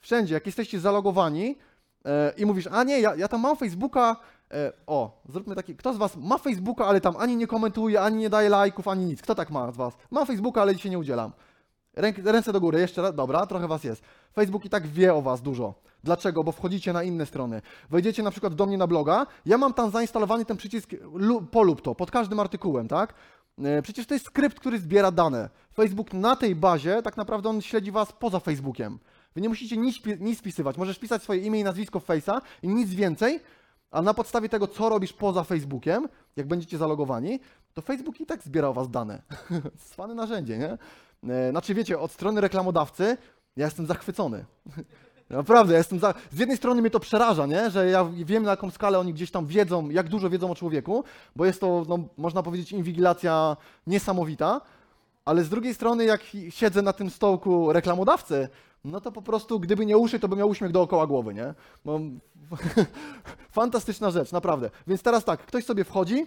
Wszędzie. Jak jesteście zalogowani e, i mówisz, a nie, ja, ja tam mam Facebooka, e, o, zróbmy taki, kto z was ma Facebooka, ale tam ani nie komentuje, ani nie daje lajków, ani nic. Kto tak ma z was? Mam Facebooka, ale dzisiaj nie udzielam. Ręk, ręce do góry, jeszcze raz, dobra, trochę was jest. Facebook i tak wie o was dużo. Dlaczego? Bo wchodzicie na inne strony. Wejdziecie na przykład do mnie na bloga, ja mam tam zainstalowany ten przycisk lu, polub to, pod każdym artykułem, tak? E, Przecież to jest skrypt, który zbiera dane. Facebook na tej bazie, tak naprawdę on śledzi was poza Facebookiem. Wy nie musicie nic, nic spisywać. Możesz pisać swoje imię i nazwisko w Face'a i nic więcej, a na podstawie tego, co robisz poza Facebookiem, jak będziecie zalogowani, to Facebook i tak zbiera o was dane. Cwane narzędzie, nie? E, Znaczy, wiecie, od strony reklamodawcy ja jestem zachwycony. Naprawdę, ja jestem za... Z jednej strony mnie to przeraża, nie? że ja wiem na jaką skalę oni gdzieś tam wiedzą, jak dużo wiedzą o człowieku, bo jest to, no, można powiedzieć, inwigilacja niesamowita, ale z drugiej strony, jak siedzę na tym stołku reklamodawcy, no to po prostu, gdyby nie uszy, to bym miał uśmiech dookoła głowy, nie? No, fantastyczna rzecz, naprawdę. Więc teraz tak, ktoś sobie wchodzi,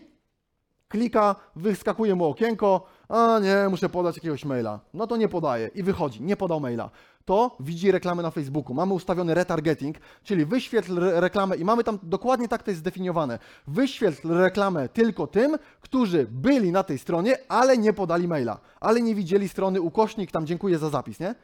klika, wyskakuje mu okienko, a nie, muszę podać jakiegoś maila. No to nie podaje i wychodzi, nie podał maila. To widzi reklamę na Facebooku. Mamy ustawiony retargeting, czyli wyświetl re- reklamę i mamy tam dokładnie tak to jest zdefiniowane. Wyświetl reklamę tylko tym, którzy byli na tej stronie, ale nie podali maila, ale nie widzieli strony ukośnik, tam dziękuję za zapis, nie?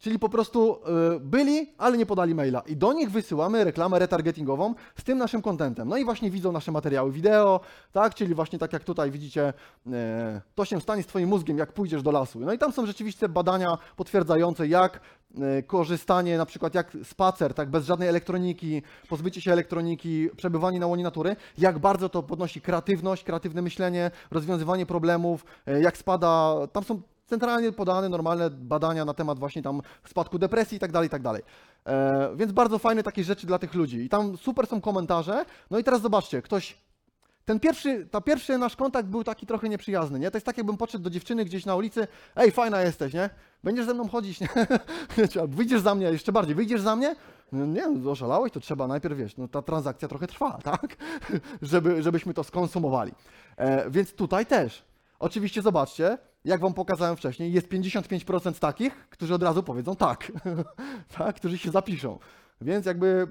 Czyli po prostu y, byli, ale nie podali maila. I do nich wysyłamy reklamę retargetingową z tym naszym kontentem. No i właśnie widzą nasze materiały wideo, tak? Czyli właśnie tak jak tutaj widzicie, e, to się stanie z Twoim mózgiem, jak pójdziesz do lasu. No i tam są rzeczywiście badania potwierdzające, jak e, korzystanie, na przykład jak spacer, tak, bez żadnej elektroniki, pozbycie się elektroniki, przebywanie na łonie natury, jak bardzo to podnosi kreatywność, kreatywne myślenie, rozwiązywanie problemów, e, jak spada, tam są centralnie podane normalne badania na temat właśnie tam spadku depresji i tak dalej, i tak dalej. E, więc bardzo fajne takie rzeczy dla tych ludzi. I tam super są komentarze. No i teraz zobaczcie, ktoś ten pierwszy, ta pierwszy nasz kontakt był taki trochę nieprzyjazny, nie? To jest tak, jakbym podszedł do dziewczyny gdzieś na ulicy, ej, fajna jesteś, nie? Będziesz ze mną chodzić, nie? Wiecie, albo wyjdziesz za mnie, jeszcze bardziej, wyjdziesz za mnie? No nie, no, oszalałeś, to trzeba najpierw, wiesz, no ta transakcja trochę trwa, tak? Żeby, żebyśmy to skonsumowali. E, więc tutaj też. Oczywiście zobaczcie, jak wam pokazałem wcześniej, jest 55% takich, którzy od razu powiedzą tak, tak, którzy się zapiszą. Więc jakby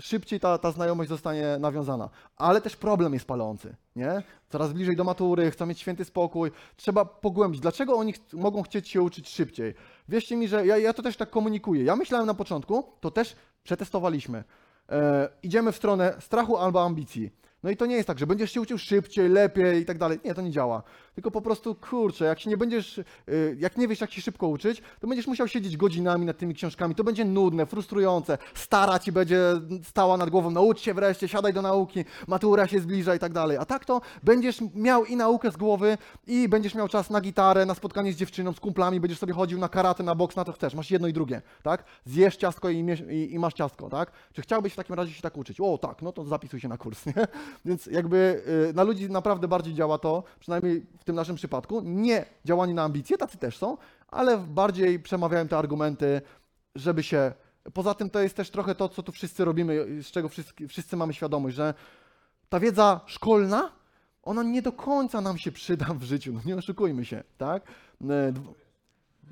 szybciej ta, ta znajomość zostanie nawiązana. Ale też problem jest palący, nie? Coraz bliżej do matury, chcą mieć święty spokój, trzeba pogłębić. Dlaczego oni ch mogą chcieć się uczyć szybciej? Wierzcie mi, że ja, ja to też tak komunikuję. Ja myślałem na początku, to też przetestowaliśmy. E, idziemy w stronę strachu albo ambicji. No i to nie jest tak, że będziesz się uczył szybciej, lepiej i tak dalej. Nie, to nie działa. Tylko po prostu, kurczę, jak się nie będziesz, y, jak nie wiesz, jak się szybko uczyć, to będziesz musiał siedzieć godzinami nad tymi książkami. To będzie nudne, frustrujące. Stara ci będzie stała nad głową, naucz się wreszcie, siadaj do nauki, matura się zbliża i tak dalej. A tak to będziesz miał i naukę z głowy, i będziesz miał czas na gitarę, na spotkanie z dziewczyną, z kumplami, będziesz sobie chodził na karate, na boks, na to chcesz. Masz jedno i drugie, tak? Zjesz ciastko i, i, i masz ciastko, tak? Czy chciałbyś w takim razie się tak uczyć? O, tak, no to zapisuj się na kurs, nie? Więc jakby y, na ludzi naprawdę bardziej działa to, przynajmniej w tym naszym przypadku, nie działanie na ambicje, tacy też są, ale bardziej przemawiają te argumenty, żeby się... Poza tym to jest też trochę to, co tu wszyscy robimy, z czego wszyscy, wszyscy mamy świadomość, że ta wiedza szkolna, ona nie do końca nam się przyda w życiu, no nie oszukujmy się, tak? Dw-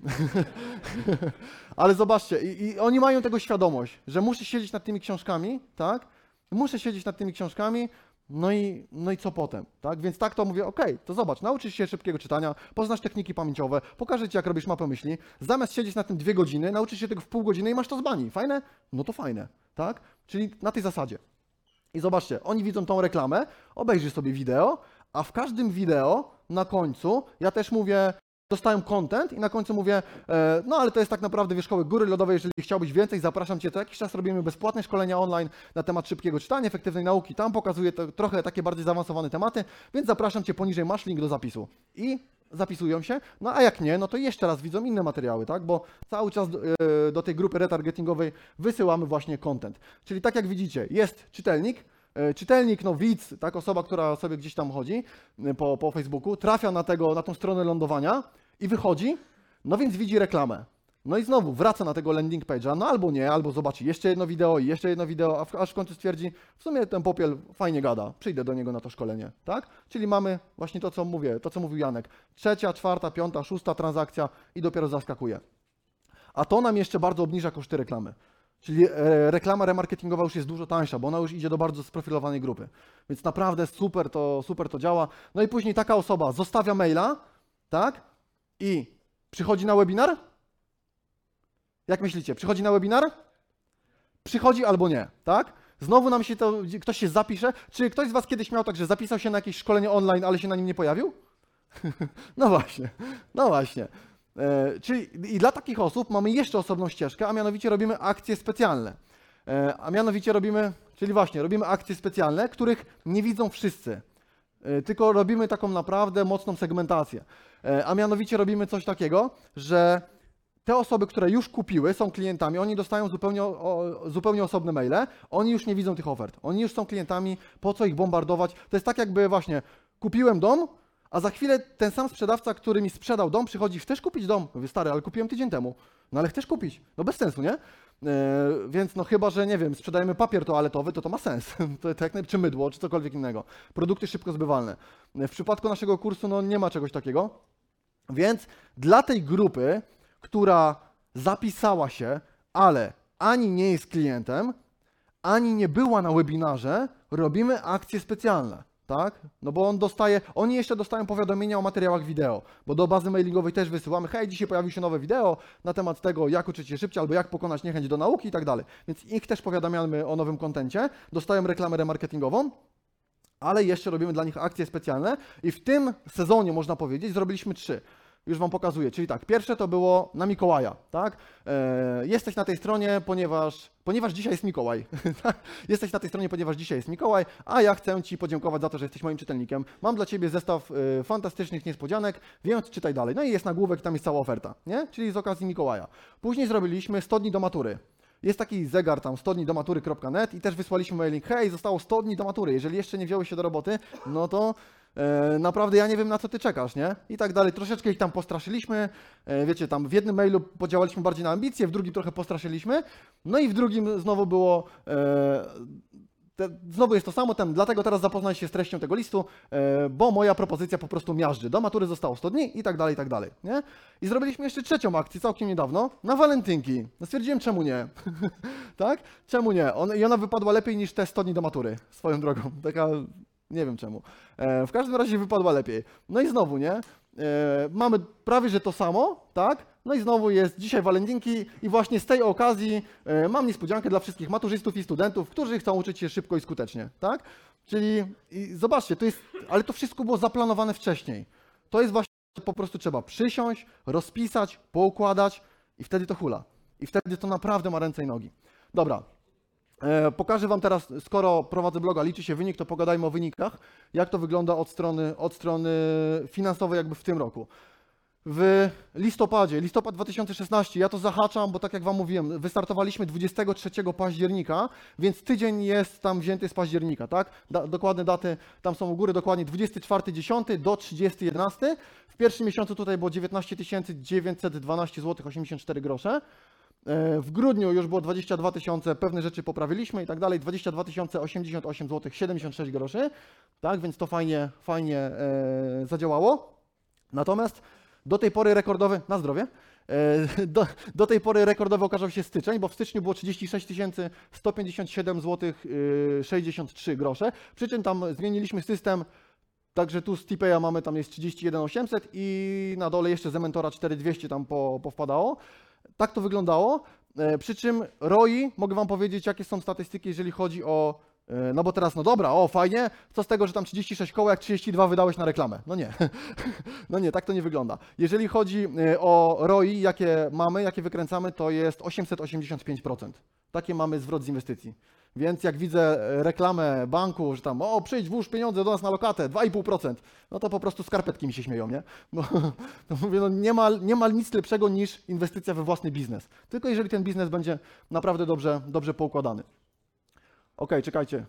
Ale zobaczcie, i, i oni mają tego świadomość, że muszę siedzieć nad tymi książkami, tak? Muszę siedzieć nad tymi książkami, no i, no i co potem, tak? Więc tak to mówię, okej, to zobacz, nauczysz się szybkiego czytania, poznasz techniki pamięciowe, pokażę Ci, jak robisz mapę myśli, zamiast siedzieć na tym dwie godziny, nauczysz się tego w pół godziny i masz to z bani. Fajne? No to fajne, tak? Czyli na tej zasadzie. I zobaczcie, oni widzą tą reklamę, obejrzyj sobie wideo, a w każdym wideo na końcu ja też mówię, dostają content i na końcu mówię, e, no ale to jest tak naprawdę wierzchołek góry lodowej, jeżeli chciałbyś więcej, zapraszam Cię, co jakiś czas robimy bezpłatne szkolenia online na temat szybkiego czytania, efektywnej nauki, tam pokazuję to, trochę takie bardziej zaawansowane tematy, więc zapraszam Cię poniżej, masz link do zapisu. I zapisują się, no a jak nie, no to jeszcze raz widzą inne materiały, tak, bo cały czas do, e, do tej grupy retargetingowej wysyłamy właśnie content. Czyli tak jak widzicie, jest czytelnik, Czytelnik, no widz, tak, osoba, która sobie gdzieś tam chodzi e, po, po Facebooku, trafia na, tego, na tą stronę lądowania i wychodzi, no więc widzi reklamę. No i znowu wraca na tego landing page'a, no albo nie, albo zobaczy jeszcze jedno wideo i jeszcze jedno wideo, aż w końcu stwierdzi, w sumie ten popiel fajnie gada, przyjdę do niego na to szkolenie, tak? Czyli mamy właśnie to, co mówię, to, co mówił Janek. Trzecia, czwarta, piąta, szósta transakcja i dopiero zaskakuje. A to nam jeszcze bardzo obniża koszty reklamy. Czyli e, reklama remarketingowa już jest dużo tańsza, bo ona już idzie do bardzo sprofilowanej grupy. Więc naprawdę super to, super to działa. No i później taka osoba zostawia maila, tak? I przychodzi na webinar? Jak myślicie, przychodzi na webinar? Przychodzi albo nie, tak? Znowu nam się to, ktoś się zapisze. Czy ktoś z Was kiedyś miał tak, że zapisał się na jakieś szkolenie online, ale się na nim nie pojawił? No właśnie, no właśnie. E, czyli i dla takich osób mamy jeszcze osobną ścieżkę, a mianowicie robimy akcje specjalne. E, a mianowicie robimy, czyli właśnie, robimy akcje specjalne, których nie widzą wszyscy. E, tylko robimy taką naprawdę mocną segmentację. A mianowicie robimy coś takiego, że te osoby, które już kupiły, są klientami, oni dostają zupełnie, o, zupełnie osobne maile, oni już nie widzą tych ofert. Oni już są klientami, po co ich bombardować? To jest tak jakby właśnie kupiłem dom, a za chwilę ten sam sprzedawca, który mi sprzedał dom, przychodzi, chcesz kupić dom? Mówię, stary, ale kupiłem tydzień temu. No ale chcesz kupić? No bez sensu, nie? E, więc no chyba, że nie wiem, sprzedajemy papier toaletowy, to to ma sens. to, to jak naj- czy mydło, czy cokolwiek innego. Produkty szybko zbywalne. E, W przypadku naszego kursu no nie ma czegoś takiego. Więc dla tej grupy, która zapisała się, ale ani nie jest klientem, ani nie była na webinarze, robimy akcje specjalne. Tak? No bo on dostaje, oni jeszcze dostają powiadomienia o materiałach wideo, bo do bazy mailingowej też wysyłamy, hej, dzisiaj pojawił się nowe wideo na temat tego, jak uczyć się szybciej, albo jak pokonać niechęć do nauki i tak dalej. Więc ich też powiadamiamy o nowym kontencie, dostają reklamę remarketingową, ale jeszcze robimy dla nich akcje specjalne i w tym sezonie, można powiedzieć, zrobiliśmy trzy. Już Wam pokazuję. Czyli tak, pierwsze to było na Mikołaja, tak? E, jesteś na tej stronie, ponieważ, ponieważ dzisiaj jest Mikołaj. tak? jesteś na tej stronie, ponieważ dzisiaj jest Mikołaj, a ja chcę Ci podziękować za to, że jesteś moim czytelnikiem. Mam dla Ciebie zestaw e, fantastycznych niespodzianek, więc czytaj dalej. No i jest nagłówek, tam jest cała oferta, nie? Czyli z okazji Mikołaja. Później zrobiliśmy 100 dni do matury. Jest taki zegar tam 100 dni do matury.net i też wysłaliśmy mailing, hej, zostało 100 dni do matury, jeżeli jeszcze nie wziąłeś się do roboty, no to naprawdę ja nie wiem na co ty czekasz, nie? I tak dalej. Troszeczkę ich tam postraszyliśmy, e, wiecie, tam w jednym mailu podziałaliśmy bardziej na ambicje, w drugim trochę postraszyliśmy, no i w drugim znowu było... E, te, znowu jest to samo, ten, dlatego teraz zapoznaj się z treścią tego listu, e, bo moja propozycja po prostu miażdży. Do matury zostało 100 dni i tak dalej, i tak dalej. Nie? I zrobiliśmy jeszcze trzecią akcję całkiem niedawno, na walentynki. No stwierdziłem, czemu nie? tak? Czemu nie? On, I ona wypadła lepiej niż te 100 dni do matury, swoją drogą. Taka, nie wiem czemu. E, w każdym razie wypadła lepiej. No i znowu, nie? E, mamy prawie, że to samo, tak? No i znowu jest dzisiaj walentynki i właśnie z tej okazji e, mam niespodziankę dla wszystkich maturzystów i studentów, którzy chcą uczyć się szybko i skutecznie, tak? Czyli zobaczcie, to jest, ale to wszystko było zaplanowane wcześniej. To jest właśnie, po prostu trzeba przysiąść, rozpisać, poukładać i wtedy to hula. I wtedy to naprawdę ma ręce i nogi. Dobra, pokażę Wam teraz, skoro prowadzę bloga, liczy się wynik, to pogadajmy o wynikach, jak to wygląda od strony, od strony finansowej jakby w tym roku. W listopadzie, listopad 2016, ja to zahaczam, bo tak jak Wam mówiłem, wystartowaliśmy 23 października, więc tydzień jest tam wzięty z października, tak? Da, dokładne daty tam są u góry, dokładnie 24.10 do 30.11. W pierwszym miesiącu tutaj było 19 912 zł 84 grosze. E, W grudniu już było 22 tysiące, pewne rzeczy poprawiliśmy i tak dalej, 22 088 zł 76 groszy, tak, więc to fajnie, fajnie e, zadziałało. Natomiast do tej pory rekordowy, na zdrowie, e, do, do tej pory rekordowy okazał się styczeń, bo w styczniu było 36 157 zł 63 grosze, przy czym tam zmieniliśmy system, Także tu z Tipeya mamy tam jest 31 800 i na dole jeszcze z Mentora 4200 tam po, powpadało. Tak to wyglądało. E, Przy czym ROI, mogę Wam powiedzieć, jakie są statystyki, jeżeli chodzi o. e, No bo teraz, no dobra, o fajnie, co z tego, że tam 36 koło, jak 32 wydałeś na reklamę? No nie, no nie, tak to nie wygląda. Jeżeli chodzi e, o ROI, jakie mamy, jakie wykręcamy, to jest 885%. Takie mamy zwrot z inwestycji. Więc jak widzę e, reklamę banku, że tam, o przyjdź, włóż pieniądze do nas na lokatę, 2,5%, no to po prostu skarpetki mi się śmieją, nie? To mówię, no nie ma, nie ma nic lepszego niż inwestycja we własny biznes. Tylko jeżeli ten biznes będzie naprawdę dobrze, dobrze poukładany. Okej, czekajcie.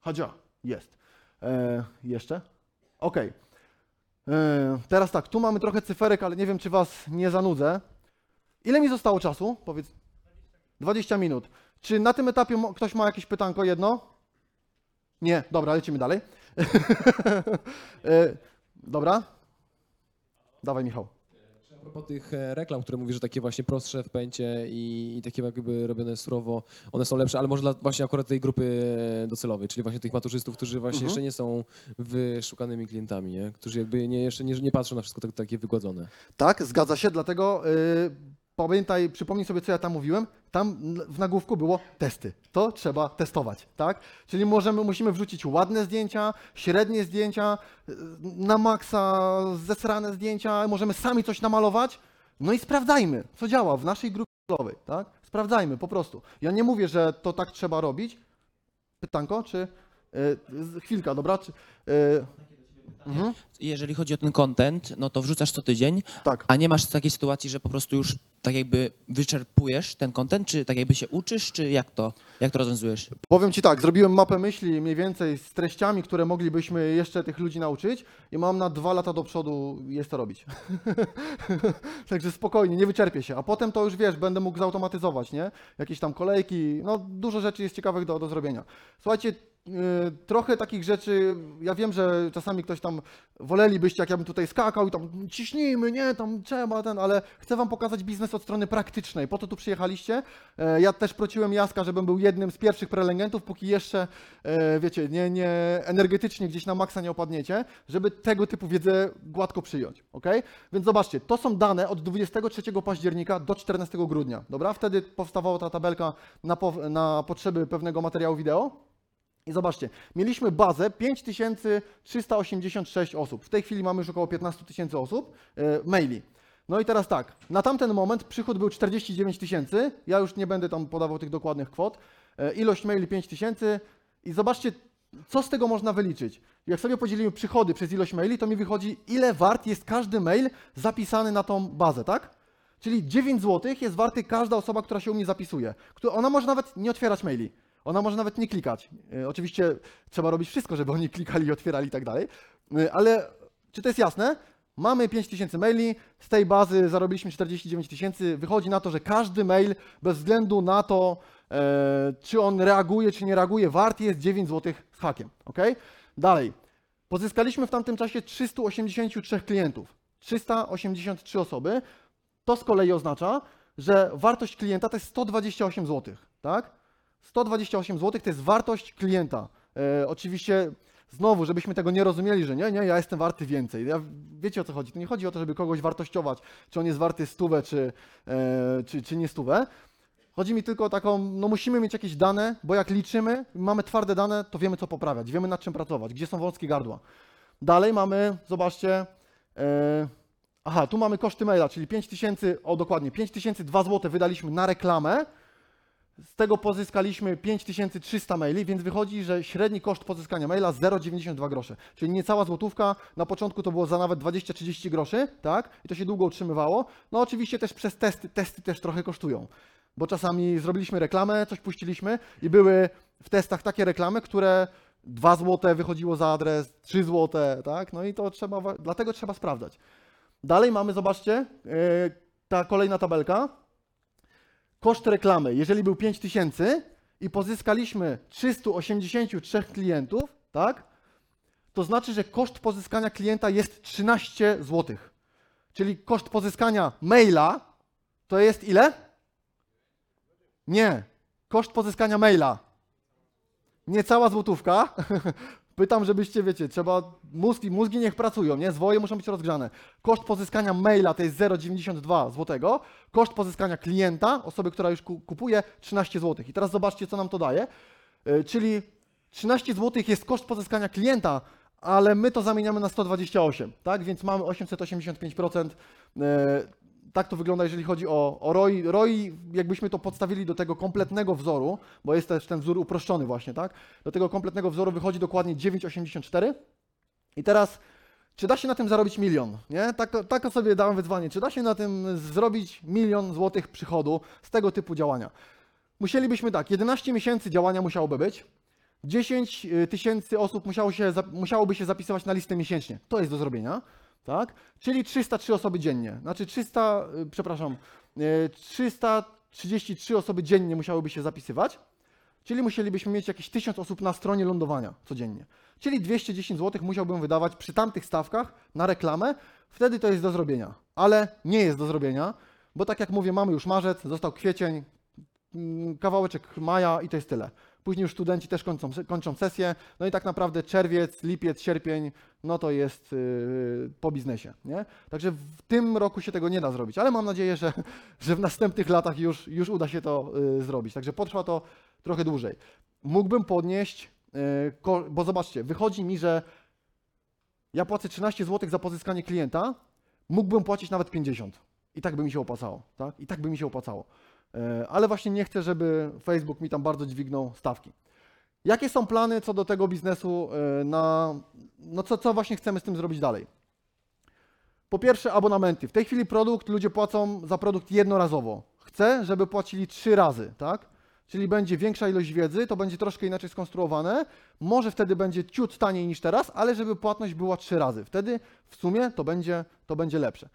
Hadzia, jest. E, jeszcze? Okej. E, teraz tak, tu mamy trochę cyferek, ale nie wiem, czy Was nie zanudzę. Ile mi zostało czasu? Powiedz. 20 minut. Czy na tym etapie ktoś ma jakieś pytanko jedno? Nie, dobra, lecimy dalej. E, dobra. Dawaj, Michał. Propos tych e, reklam, które mówisz, że takie właśnie prostsze w pęcie i, i takie jakby robione surowo, one są lepsze, ale może dla właśnie akurat tej grupy e, docelowej, czyli właśnie tych maturzystów, którzy właśnie Mhm. jeszcze nie są wyszukanymi klientami, nie? którzy jakby nie, jeszcze nie, nie patrzą na wszystko tak, takie wygładzone. Tak, zgadza się, dlatego y, pamiętaj, przypomnij sobie, co ja tam mówiłem. Tam w nagłówku było testy. To trzeba testować, tak? Czyli możemy, musimy wrzucić ładne zdjęcia, średnie zdjęcia, na maksa zesrane zdjęcia, możemy sami coś namalować. No i sprawdzajmy, co działa w naszej grupie docelowej, tak? Sprawdzajmy po prostu. Ja nie mówię, że to tak trzeba robić. Pytanko, czy... Y, z- chwilka, dobra? Czy, y, mhm, jeżeli chodzi o ten content, no to wrzucasz co tydzień, tak. a nie masz takiej sytuacji, że po prostu już tak jakby wyczerpujesz ten content, czy tak jakby się uczysz, czy jak to, jak to rozwiązujesz? Powiem Ci tak, zrobiłem mapę myśli mniej więcej z treściami, które moglibyśmy jeszcze tych ludzi nauczyć i mam na dwa lata do przodu jest to robić. Także spokojnie, nie wyczerpię się. A potem to już wiesz, będę mógł zautomatyzować, nie? Jakieś tam kolejki, no dużo rzeczy jest ciekawych do, do zrobienia. Słuchajcie, yy, trochę takich rzeczy, ja wiem, że czasami ktoś tam wolelibyście, jak ja bym tutaj skakał i tam ciśnijmy, nie, tam trzeba ten, ale chcę Wam pokazać biznes od strony praktycznej. Po to tu przyjechaliście. E, Ja też prosiłem Jaska, żebym był jednym z pierwszych prelegentów, póki jeszcze, e, wiecie, nie, nie energetycznie gdzieś na maksa nie opadniecie, żeby tego typu wiedzę gładko przyjąć, ok? Więc zobaczcie, to są dane od 23 października do 14 grudnia, dobra? Wtedy powstawała ta tabelka na, po, na potrzeby pewnego materiału wideo. I zobaczcie, mieliśmy bazę 5386 osób. W tej chwili mamy już około 15 tysięcy osób, e, maili. No i teraz tak, na tamten moment przychód był 49 tysięcy, ja już nie będę tam podawał tych dokładnych kwot, e, ilość maili 5 tysięcy i zobaczcie, co z tego można wyliczyć. Jak sobie podzielimy przychody przez ilość maili, to mi wychodzi, ile wart jest każdy mail zapisany na tą bazę, tak? Czyli 9 zł jest warty każda osoba, która się u mnie zapisuje. Ona może nawet nie otwierać maili. Ona może nawet nie klikać. E, Oczywiście trzeba robić wszystko, żeby oni klikali, otwierali i tak dalej. E, Ale czy to jest jasne? Mamy 5000 maili, z tej bazy zarobiliśmy 49 tysięcy. Wychodzi na to, że każdy mail, bez względu na to, e, czy on reaguje, czy nie reaguje, wart jest 9 zł z hakiem. ok? Dalej. Pozyskaliśmy w tamtym czasie 383 klientów. 383 osoby. To z kolei oznacza, że wartość klienta to jest 128 zł, tak? 128 zł to jest wartość klienta. E, oczywiście znowu, żebyśmy tego nie rozumieli, że nie, nie, ja jestem warty więcej. Ja, wiecie o co chodzi? To nie chodzi o to, żeby kogoś wartościować, czy on jest warty stówę, czy, e, czy, czy nie stówę. Chodzi mi tylko o taką, no musimy mieć jakieś dane, bo jak liczymy, mamy twarde dane, to wiemy co poprawiać, wiemy nad czym pracować, gdzie są wąskie gardła. Dalej mamy, zobaczcie, e, aha, tu mamy koszty maila, czyli 5000, o dokładnie, 5002 zł wydaliśmy na reklamę, z tego pozyskaliśmy 5300 maili, więc wychodzi, że średni koszt pozyskania maila 0,92 grosze. Czyli niecała złotówka, na początku to było za nawet 20-30 groszy, tak? I to się długo utrzymywało. No oczywiście też przez testy, testy też trochę kosztują. Bo czasami zrobiliśmy reklamę, coś puściliśmy i były w testach takie reklamy, które 2 zł wychodziło za adres, 3 zł, tak? No i to trzeba, dlatego trzeba sprawdzać. Dalej mamy, zobaczcie, yy, ta kolejna tabelka koszt reklamy, jeżeli był 5000 i pozyskaliśmy 383 klientów, tak? To znaczy, że koszt pozyskania klienta jest 13 zł. Czyli koszt pozyskania maila to jest ile? Nie. Koszt pozyskania maila. Niecała złotówka. Pytam, żebyście, wiecie, trzeba, mózgi, mózgi niech pracują, nie? Zwoje muszą być rozgrzane. Koszt pozyskania maila to jest 0,92 zł. Koszt pozyskania klienta, osoby, która już ku- kupuje, 13 zł. I teraz zobaczcie, co nam to daje. Yy, Czyli 13 zł jest koszt pozyskania klienta, ale my to zamieniamy na 128, tak? Więc mamy 885%. Tak to wygląda, jeżeli chodzi o, o ROI. ROI, jakbyśmy to podstawili do tego kompletnego wzoru, bo jest też ten wzór uproszczony właśnie, tak? Do tego kompletnego wzoru wychodzi dokładnie 9,84. I teraz, czy da się na tym zarobić milion? Nie? Tak, tak sobie dałem wyzwanie. Czy da się na tym zrobić milion złotych przychodu z tego typu działania? Musielibyśmy tak, 11 miesięcy działania musiałoby być. 10 tysięcy osób musiało się, musiałoby się zapisywać na listę miesięcznie. To jest do zrobienia, tak? Czyli 303 osoby dziennie. Znaczy 300, y, przepraszam, y, 333 osoby dziennie musiałyby się zapisywać. Czyli musielibyśmy mieć jakieś 1000 osób na stronie lądowania codziennie. Czyli 210 zł musiałbym wydawać przy tamtych stawkach na reklamę. Wtedy to jest do zrobienia. Ale nie jest do zrobienia, bo tak jak mówię, mamy już marzec, został kwiecień, mm, kawałeczek maja i to jest tyle. Później już studenci też kończą, kończą sesję, no i tak naprawdę czerwiec, lipiec, sierpień, no to jest yy, po biznesie, nie? Także w tym roku się tego nie da zrobić, ale mam nadzieję, że, że w następnych latach już, już uda się to yy, zrobić. Także potrwa to trochę dłużej. Mógłbym podnieść, yy, bo zobaczcie, wychodzi mi, że ja płacę 13 zł za pozyskanie klienta, mógłbym płacić nawet 50. I tak by mi się opłacało, tak? I tak by mi się opłacało. E, Ale właśnie nie chcę, żeby Facebook mi tam bardzo dźwignął stawki. Jakie są plany co do tego biznesu e, na, no co, co właśnie chcemy z tym zrobić dalej? Po pierwsze abonamenty. W tej chwili produkt, ludzie płacą za produkt jednorazowo. Chcę, żeby płacili trzy razy, tak? Czyli będzie większa ilość wiedzy, to będzie troszkę inaczej skonstruowane. Może wtedy będzie ciut taniej niż teraz, ale żeby płatność była trzy razy. Wtedy w sumie to będzie, to będzie lepsze.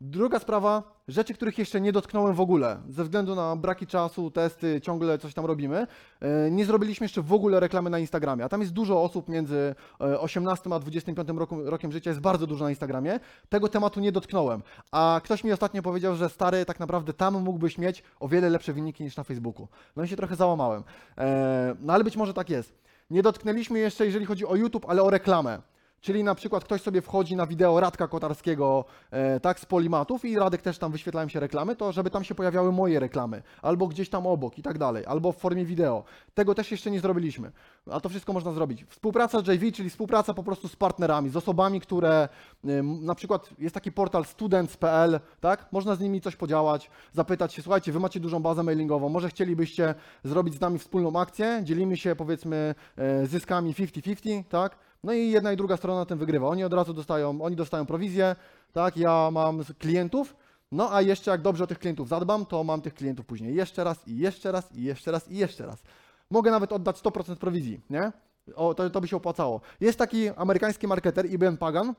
Druga sprawa, rzeczy, których jeszcze nie dotknąłem w ogóle, ze względu na braki czasu, testy, ciągle coś tam robimy. E, Nie zrobiliśmy jeszcze w ogóle reklamy na Instagramie, a tam jest dużo osób między e, 18 a 25 roku, rokiem życia, jest bardzo dużo na Instagramie. Tego tematu nie dotknąłem. A ktoś mi ostatnio powiedział, że stary, tak naprawdę tam mógłbyś mieć o wiele lepsze wyniki niż na Facebooku. No i się trochę załamałem. E, No ale być może tak jest. Nie dotknęliśmy jeszcze, jeżeli chodzi o YouTube, ale o reklamę. Czyli na przykład ktoś sobie wchodzi na wideo Radka Kotarskiego, e, tak, z Polimatów i Radek też tam wyświetlają się reklamy, to żeby tam się pojawiały moje reklamy, albo gdzieś tam obok i tak dalej, albo w formie wideo. Tego też jeszcze nie zrobiliśmy, a to wszystko można zrobić. Współpraca z JV, czyli współpraca po prostu z partnerami, z osobami, które ym, na przykład jest taki portal students.pl, tak, można z nimi coś podziałać, zapytać się, słuchajcie, wy macie dużą bazę mailingową, może chcielibyście zrobić z nami wspólną akcję, dzielimy się powiedzmy e, zyskami 50-50, tak, no i jedna i druga strona na tym wygrywa. Oni od razu dostają, oni dostają prowizję, tak, ja mam klientów, no a jeszcze jak dobrze o tych klientów zadbam, to mam tych klientów później jeszcze raz i jeszcze raz i jeszcze raz i jeszcze raz. Mogę nawet oddać 100% prowizji, nie? O, to, to by się opłacało. Jest taki amerykański marketer, IBM Pagan,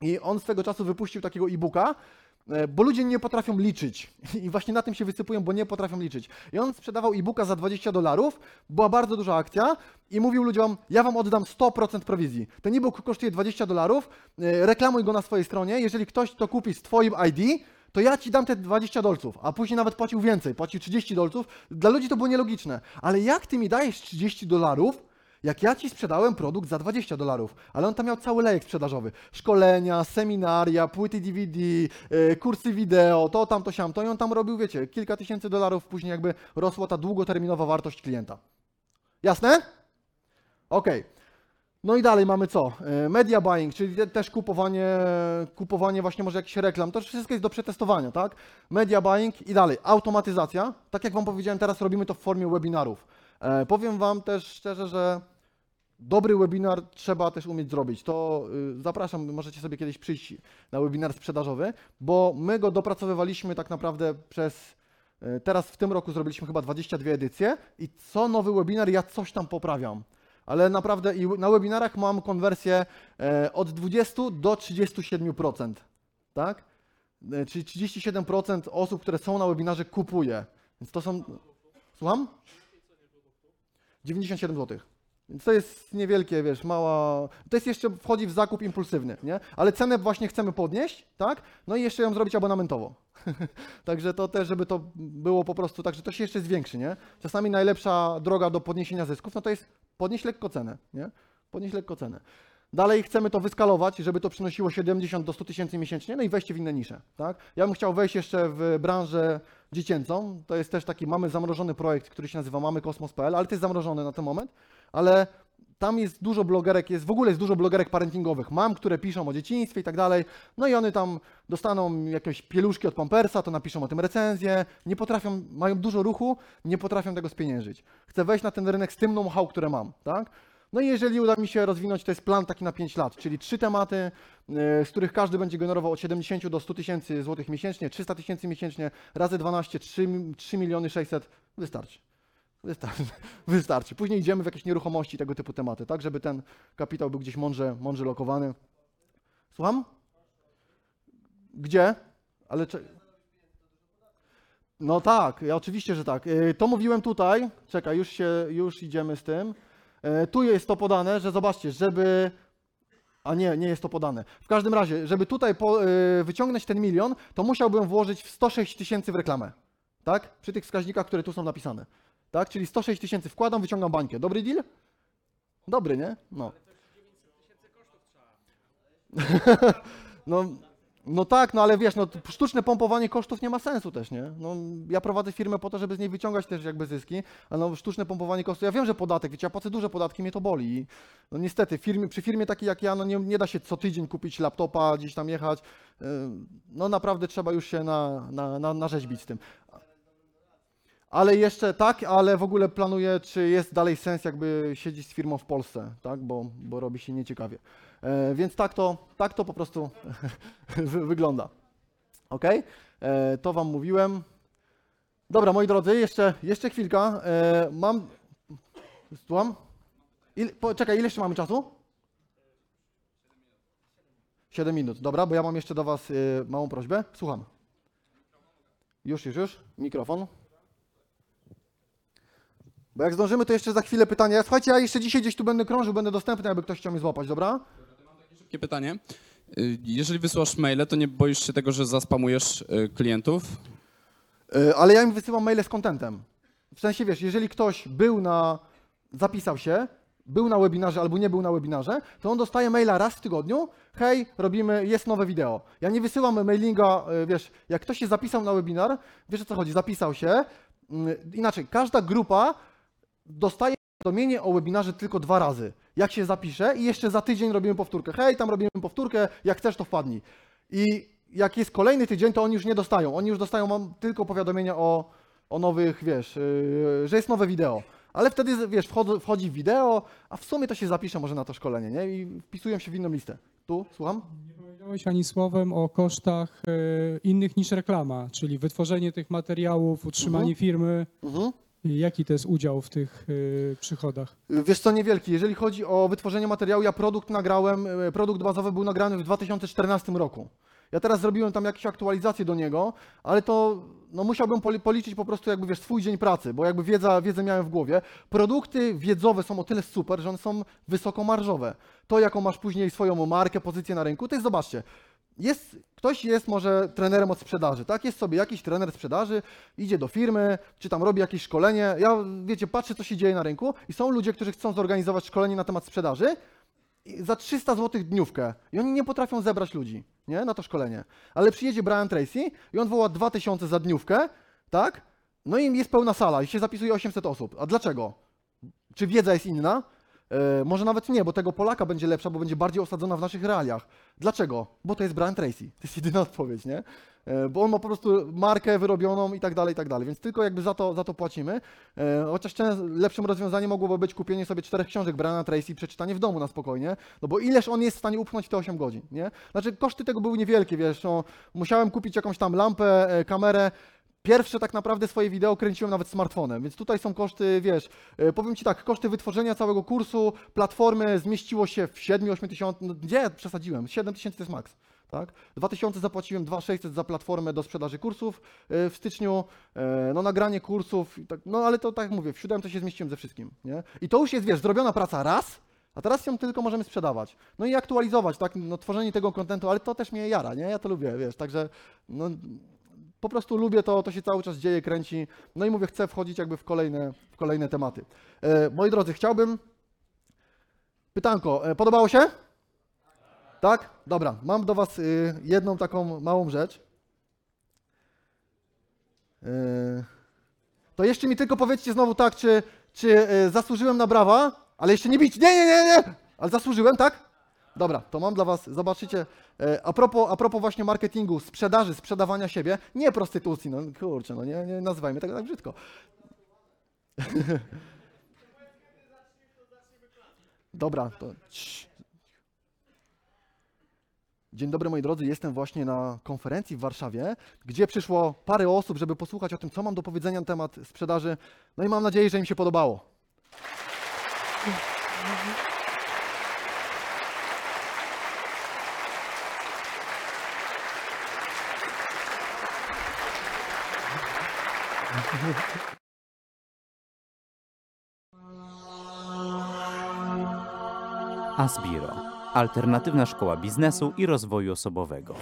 i on swego czasu wypuścił takiego e-booka, bo ludzie nie potrafią liczyć. I właśnie na tym się wysypują, bo nie potrafią liczyć. I on sprzedawał e-booka za 20 dolarów, była bardzo duża akcja i mówił ludziom, ja wam oddam 100% prowizji. Ten e-book kosztuje 20 dolarów, e, reklamuj go na swojej stronie, jeżeli ktoś to kupi z twoim ID, to ja ci dam te 20 dolców, a później nawet płacił więcej, płacił 30 dolców. Dla ludzi to było nielogiczne. Ale jak ty mi dajesz 30 dolarów, Jak ja ci sprzedałem produkt za 20 dolarów, ale on tam miał cały lejek sprzedażowy. Szkolenia, seminaria, płyty DVD, yy, kursy wideo, to tam, to siam, to i on tam robił, wiecie, kilka tysięcy dolarów, później jakby rosła ta długoterminowa wartość klienta. Jasne? Okej. No i dalej mamy co? E, Media buying, czyli te, też kupowanie, kupowanie właśnie może jakichś reklam. To wszystko jest do przetestowania, tak? Media buying i dalej. Automatyzacja. Tak jak Wam powiedziałem, teraz robimy to w formie webinarów. E, powiem Wam też szczerze, że dobry webinar trzeba też umieć zrobić. To y, zapraszam, możecie sobie kiedyś przyjść na webinar sprzedażowy, bo my go dopracowywaliśmy tak naprawdę przez y, teraz w tym roku zrobiliśmy chyba 22 edycje i co nowy webinar ja coś tam poprawiam. Ale naprawdę i na webinarach mam konwersję e, od 20 do 37%, tak? E, Czyli 37% osób, które są na webinarze kupuje. Więc to są Słucham? 97 zł. Więc to jest niewielkie, wiesz, mała. To jest jeszcze wchodzi w zakup impulsywny, nie? Ale cenę właśnie chcemy podnieść, tak? No i jeszcze ją zrobić abonamentowo. Także to też, żeby to było po prostu tak, że to się jeszcze zwiększy, nie? Czasami najlepsza droga do podniesienia zysków, no to jest podnieść lekko cenę, nie? Podnieść lekko cenę. Dalej chcemy to wyskalować, żeby to przynosiło 70 do 100 tysięcy miesięcznie, no i wejście w inne nisze, tak? Ja bym chciał wejść jeszcze w branżę dziecięcą. To jest też taki, mamy zamrożony projekt, który się nazywa Mamy Kosmos.pl, ale to jest zamrożony na ten moment, ale tam jest dużo blogerek, jest w ogóle jest dużo blogerek parentingowych, mam, które piszą o dzieciństwie i tak dalej, no i one tam dostaną jakieś pieluszki od Pampersa, to napiszą o tym recenzję, nie potrafią, mają dużo ruchu, nie potrafią tego spieniężyć. Chcę wejść na ten rynek z tym know-how, które mam, tak? No i jeżeli uda mi się rozwinąć, to jest plan taki na 5 lat, czyli trzy tematy, yy, z których każdy będzie generował od 70 do 100 tysięcy złotych miesięcznie, 300 tysięcy miesięcznie, razy 12, 3, 3 miliony 600, wystarczy. Wystarczy. Wystarczy. Później idziemy w jakieś nieruchomości, tego typu tematy, tak, żeby ten kapitał był gdzieś mądrze, mądrze lokowany. Słucham? Gdzie? Ale czy... No tak, ja oczywiście, że tak. Yy, To mówiłem tutaj. Czekaj, już się, już idziemy z tym. Yy, Tu jest to podane, że zobaczcie, żeby a nie, nie jest to podane. W każdym razie, żeby tutaj po, yy, wyciągnąć ten milion, to musiałbym włożyć w 106 tysięcy w reklamę. Tak? Przy tych wskaźnikach, które tu są napisane. Tak? Czyli 106 tysięcy wkładam, wyciągam bańkę. Dobry deal? Dobry, nie? No. no, no tak, no ale wiesz, no, sztuczne pompowanie kosztów nie ma sensu też, nie? No, ja prowadzę firmę po to, żeby z niej wyciągać też jakby zyski, a no sztuczne pompowanie kosztów, ja wiem, że podatek, wiecie, ja płacę duże podatki, mnie to boli. No niestety, firmie, przy firmie takiej jak ja, no nie, nie da się co tydzień kupić laptopa, gdzieś tam jechać. Yy, No naprawdę trzeba już się na, na, na, narzeźbić z tym. Ale jeszcze tak, ale w ogóle planuję, czy jest dalej sens jakby siedzieć z firmą w Polsce, tak, bo, bo robi się nieciekawie. E, więc tak to, tak to po prostu wy- wygląda. Ok? E, to Wam mówiłem. Dobra, moi drodzy, jeszcze, jeszcze chwilka. E, mam. Słucham? Il, czekaj, ile jeszcze mamy czasu? 7 minut, dobra, bo ja mam jeszcze do Was małą prośbę. Słucham. Już, już, już. Mikrofon. Bo jak zdążymy, to jeszcze za chwilę pytania. Słuchajcie, ja jeszcze dzisiaj gdzieś tu będę krążył, będę dostępny, jakby ktoś chciał mnie złapać, dobra? Szybkie pytanie. Y, Jeżeli wysyłasz maile, to nie boisz się tego, że zaspamujesz y, klientów? Y, ale ja im wysyłam maile z contentem. W sensie, wiesz, jeżeli ktoś był na, zapisał się, był na webinarze albo nie był na webinarze, to on dostaje maila raz w tygodniu, hej, robimy, jest nowe wideo. Ja nie wysyłam mailinga, wiesz, jak ktoś się zapisał na webinar, wiesz o co chodzi, zapisał się, y, inaczej, każda grupa dostaje powiadomienie o webinarze tylko dwa razy. Jak się zapisze i jeszcze za tydzień robimy powtórkę. Hej, tam robimy powtórkę, jak chcesz to wpadnij. I jak jest kolejny tydzień, to oni już nie dostają. Oni już dostają mam tylko powiadomienia o, o nowych, wiesz, yy, że jest nowe wideo. Ale wtedy, wiesz, wchodzą, wchodzi wideo, a w sumie to się zapisze może na to szkolenie, nie? I wpisują się w inną listę. Tu, słucham? Nie powiedziałeś ani słowem o kosztach e, innych niż reklama, czyli wytworzenie tych materiałów, utrzymanie Mhm. firmy. Mhm. I Jaki to jest udział w tych e, przychodach? Wiesz co, niewielki. Jeżeli chodzi o wytworzenie materiału, ja produkt nagrałem, e, produkt bazowy był nagrany w 2014 roku. Ja teraz zrobiłem tam jakieś aktualizacje do niego, ale to no, musiałbym poli- policzyć po prostu jakby, wiesz, swój dzień pracy, bo jakby wiedza, wiedzę miałem w głowie. Produkty wiedzowe są o tyle super, że one są wysokomarżowe. To, jaką masz później swoją markę, pozycję na rynku, to jest, zobaczcie, jest, ktoś jest może trenerem od sprzedaży, tak? Jest sobie jakiś trener sprzedaży, idzie do firmy, czy tam robi jakieś szkolenie. Ja, wiecie, patrzę, co się dzieje na rynku i są ludzie, którzy chcą zorganizować szkolenie na temat sprzedaży za 300 zł dniówkę i oni nie potrafią zebrać ludzi, nie? Na to szkolenie. Ale przyjedzie Brian Tracy i on woła 2000 za dniówkę, tak? No i jest pełna sala i się zapisuje 800 osób. A dlaczego? Czy wiedza jest inna? E, może nawet nie, bo tego Polaka będzie lepsza, bo będzie bardziej osadzona w naszych realiach. Dlaczego? Bo to jest Brian Tracy. To jest jedyna odpowiedź, nie? E, bo on ma po prostu markę wyrobioną i tak dalej, i tak dalej. Więc tylko jakby za to, za to płacimy. E, chociaż lepszym rozwiązaniem mogłoby być kupienie sobie czterech książek Briana Tracy i przeczytanie w domu na spokojnie. No bo ileż on jest w stanie upchnąć te 8 godzin, nie? Znaczy koszty tego były niewielkie, wiesz, no, musiałem kupić jakąś tam lampę, kamerę, Pierwsze tak naprawdę swoje wideo kręciłem nawet smartfonem, więc tutaj są koszty, wiesz, e, powiem Ci tak, koszty wytworzenia całego kursu, platformy zmieściło się w 7-8 tysiąc, no gdzie przesadziłem, 7 tysięcy to jest maks, tak? 2000 zapłaciłem, 2600 za platformę do sprzedaży kursów e, w styczniu, e, no nagranie kursów, tak, no ale to tak jak mówię, w 7 to się zmieściłem ze wszystkim, nie? I to już jest, wiesz, zrobiona praca raz, a teraz ją tylko możemy sprzedawać. No i aktualizować, tak, no tworzenie tego kontentu, ale to też mnie jara, nie? Ja to lubię, wiesz, także, no po prostu lubię to, to się cały czas dzieje, kręci. No i mówię, chcę wchodzić jakby w kolejne, w kolejne tematy. E, moi drodzy, chciałbym. Pytanko, e, podobało się? Tak? Dobra, mam do Was y, jedną taką małą rzecz. E, to jeszcze mi tylko powiedzcie znowu tak, czy, czy e, zasłużyłem na brawa, ale jeszcze nie bić. Nie, nie, nie, nie! Ale zasłużyłem, tak? Dobra, to mam dla Was, zobaczycie, e, a propos, a propos właśnie marketingu, sprzedaży, sprzedawania siebie, nie prostytucji, no kurczę, no nie, nie nazywajmy tego tak brzydko. Dobra, to... Dzień dobry moi drodzy, jestem właśnie na konferencji w Warszawie, gdzie przyszło parę osób, żeby posłuchać o tym, co mam do powiedzenia na temat sprzedaży, no i mam nadzieję, że im się podobało. Asbiro. Alternatywna szkoła biznesu i rozwoju osobowego.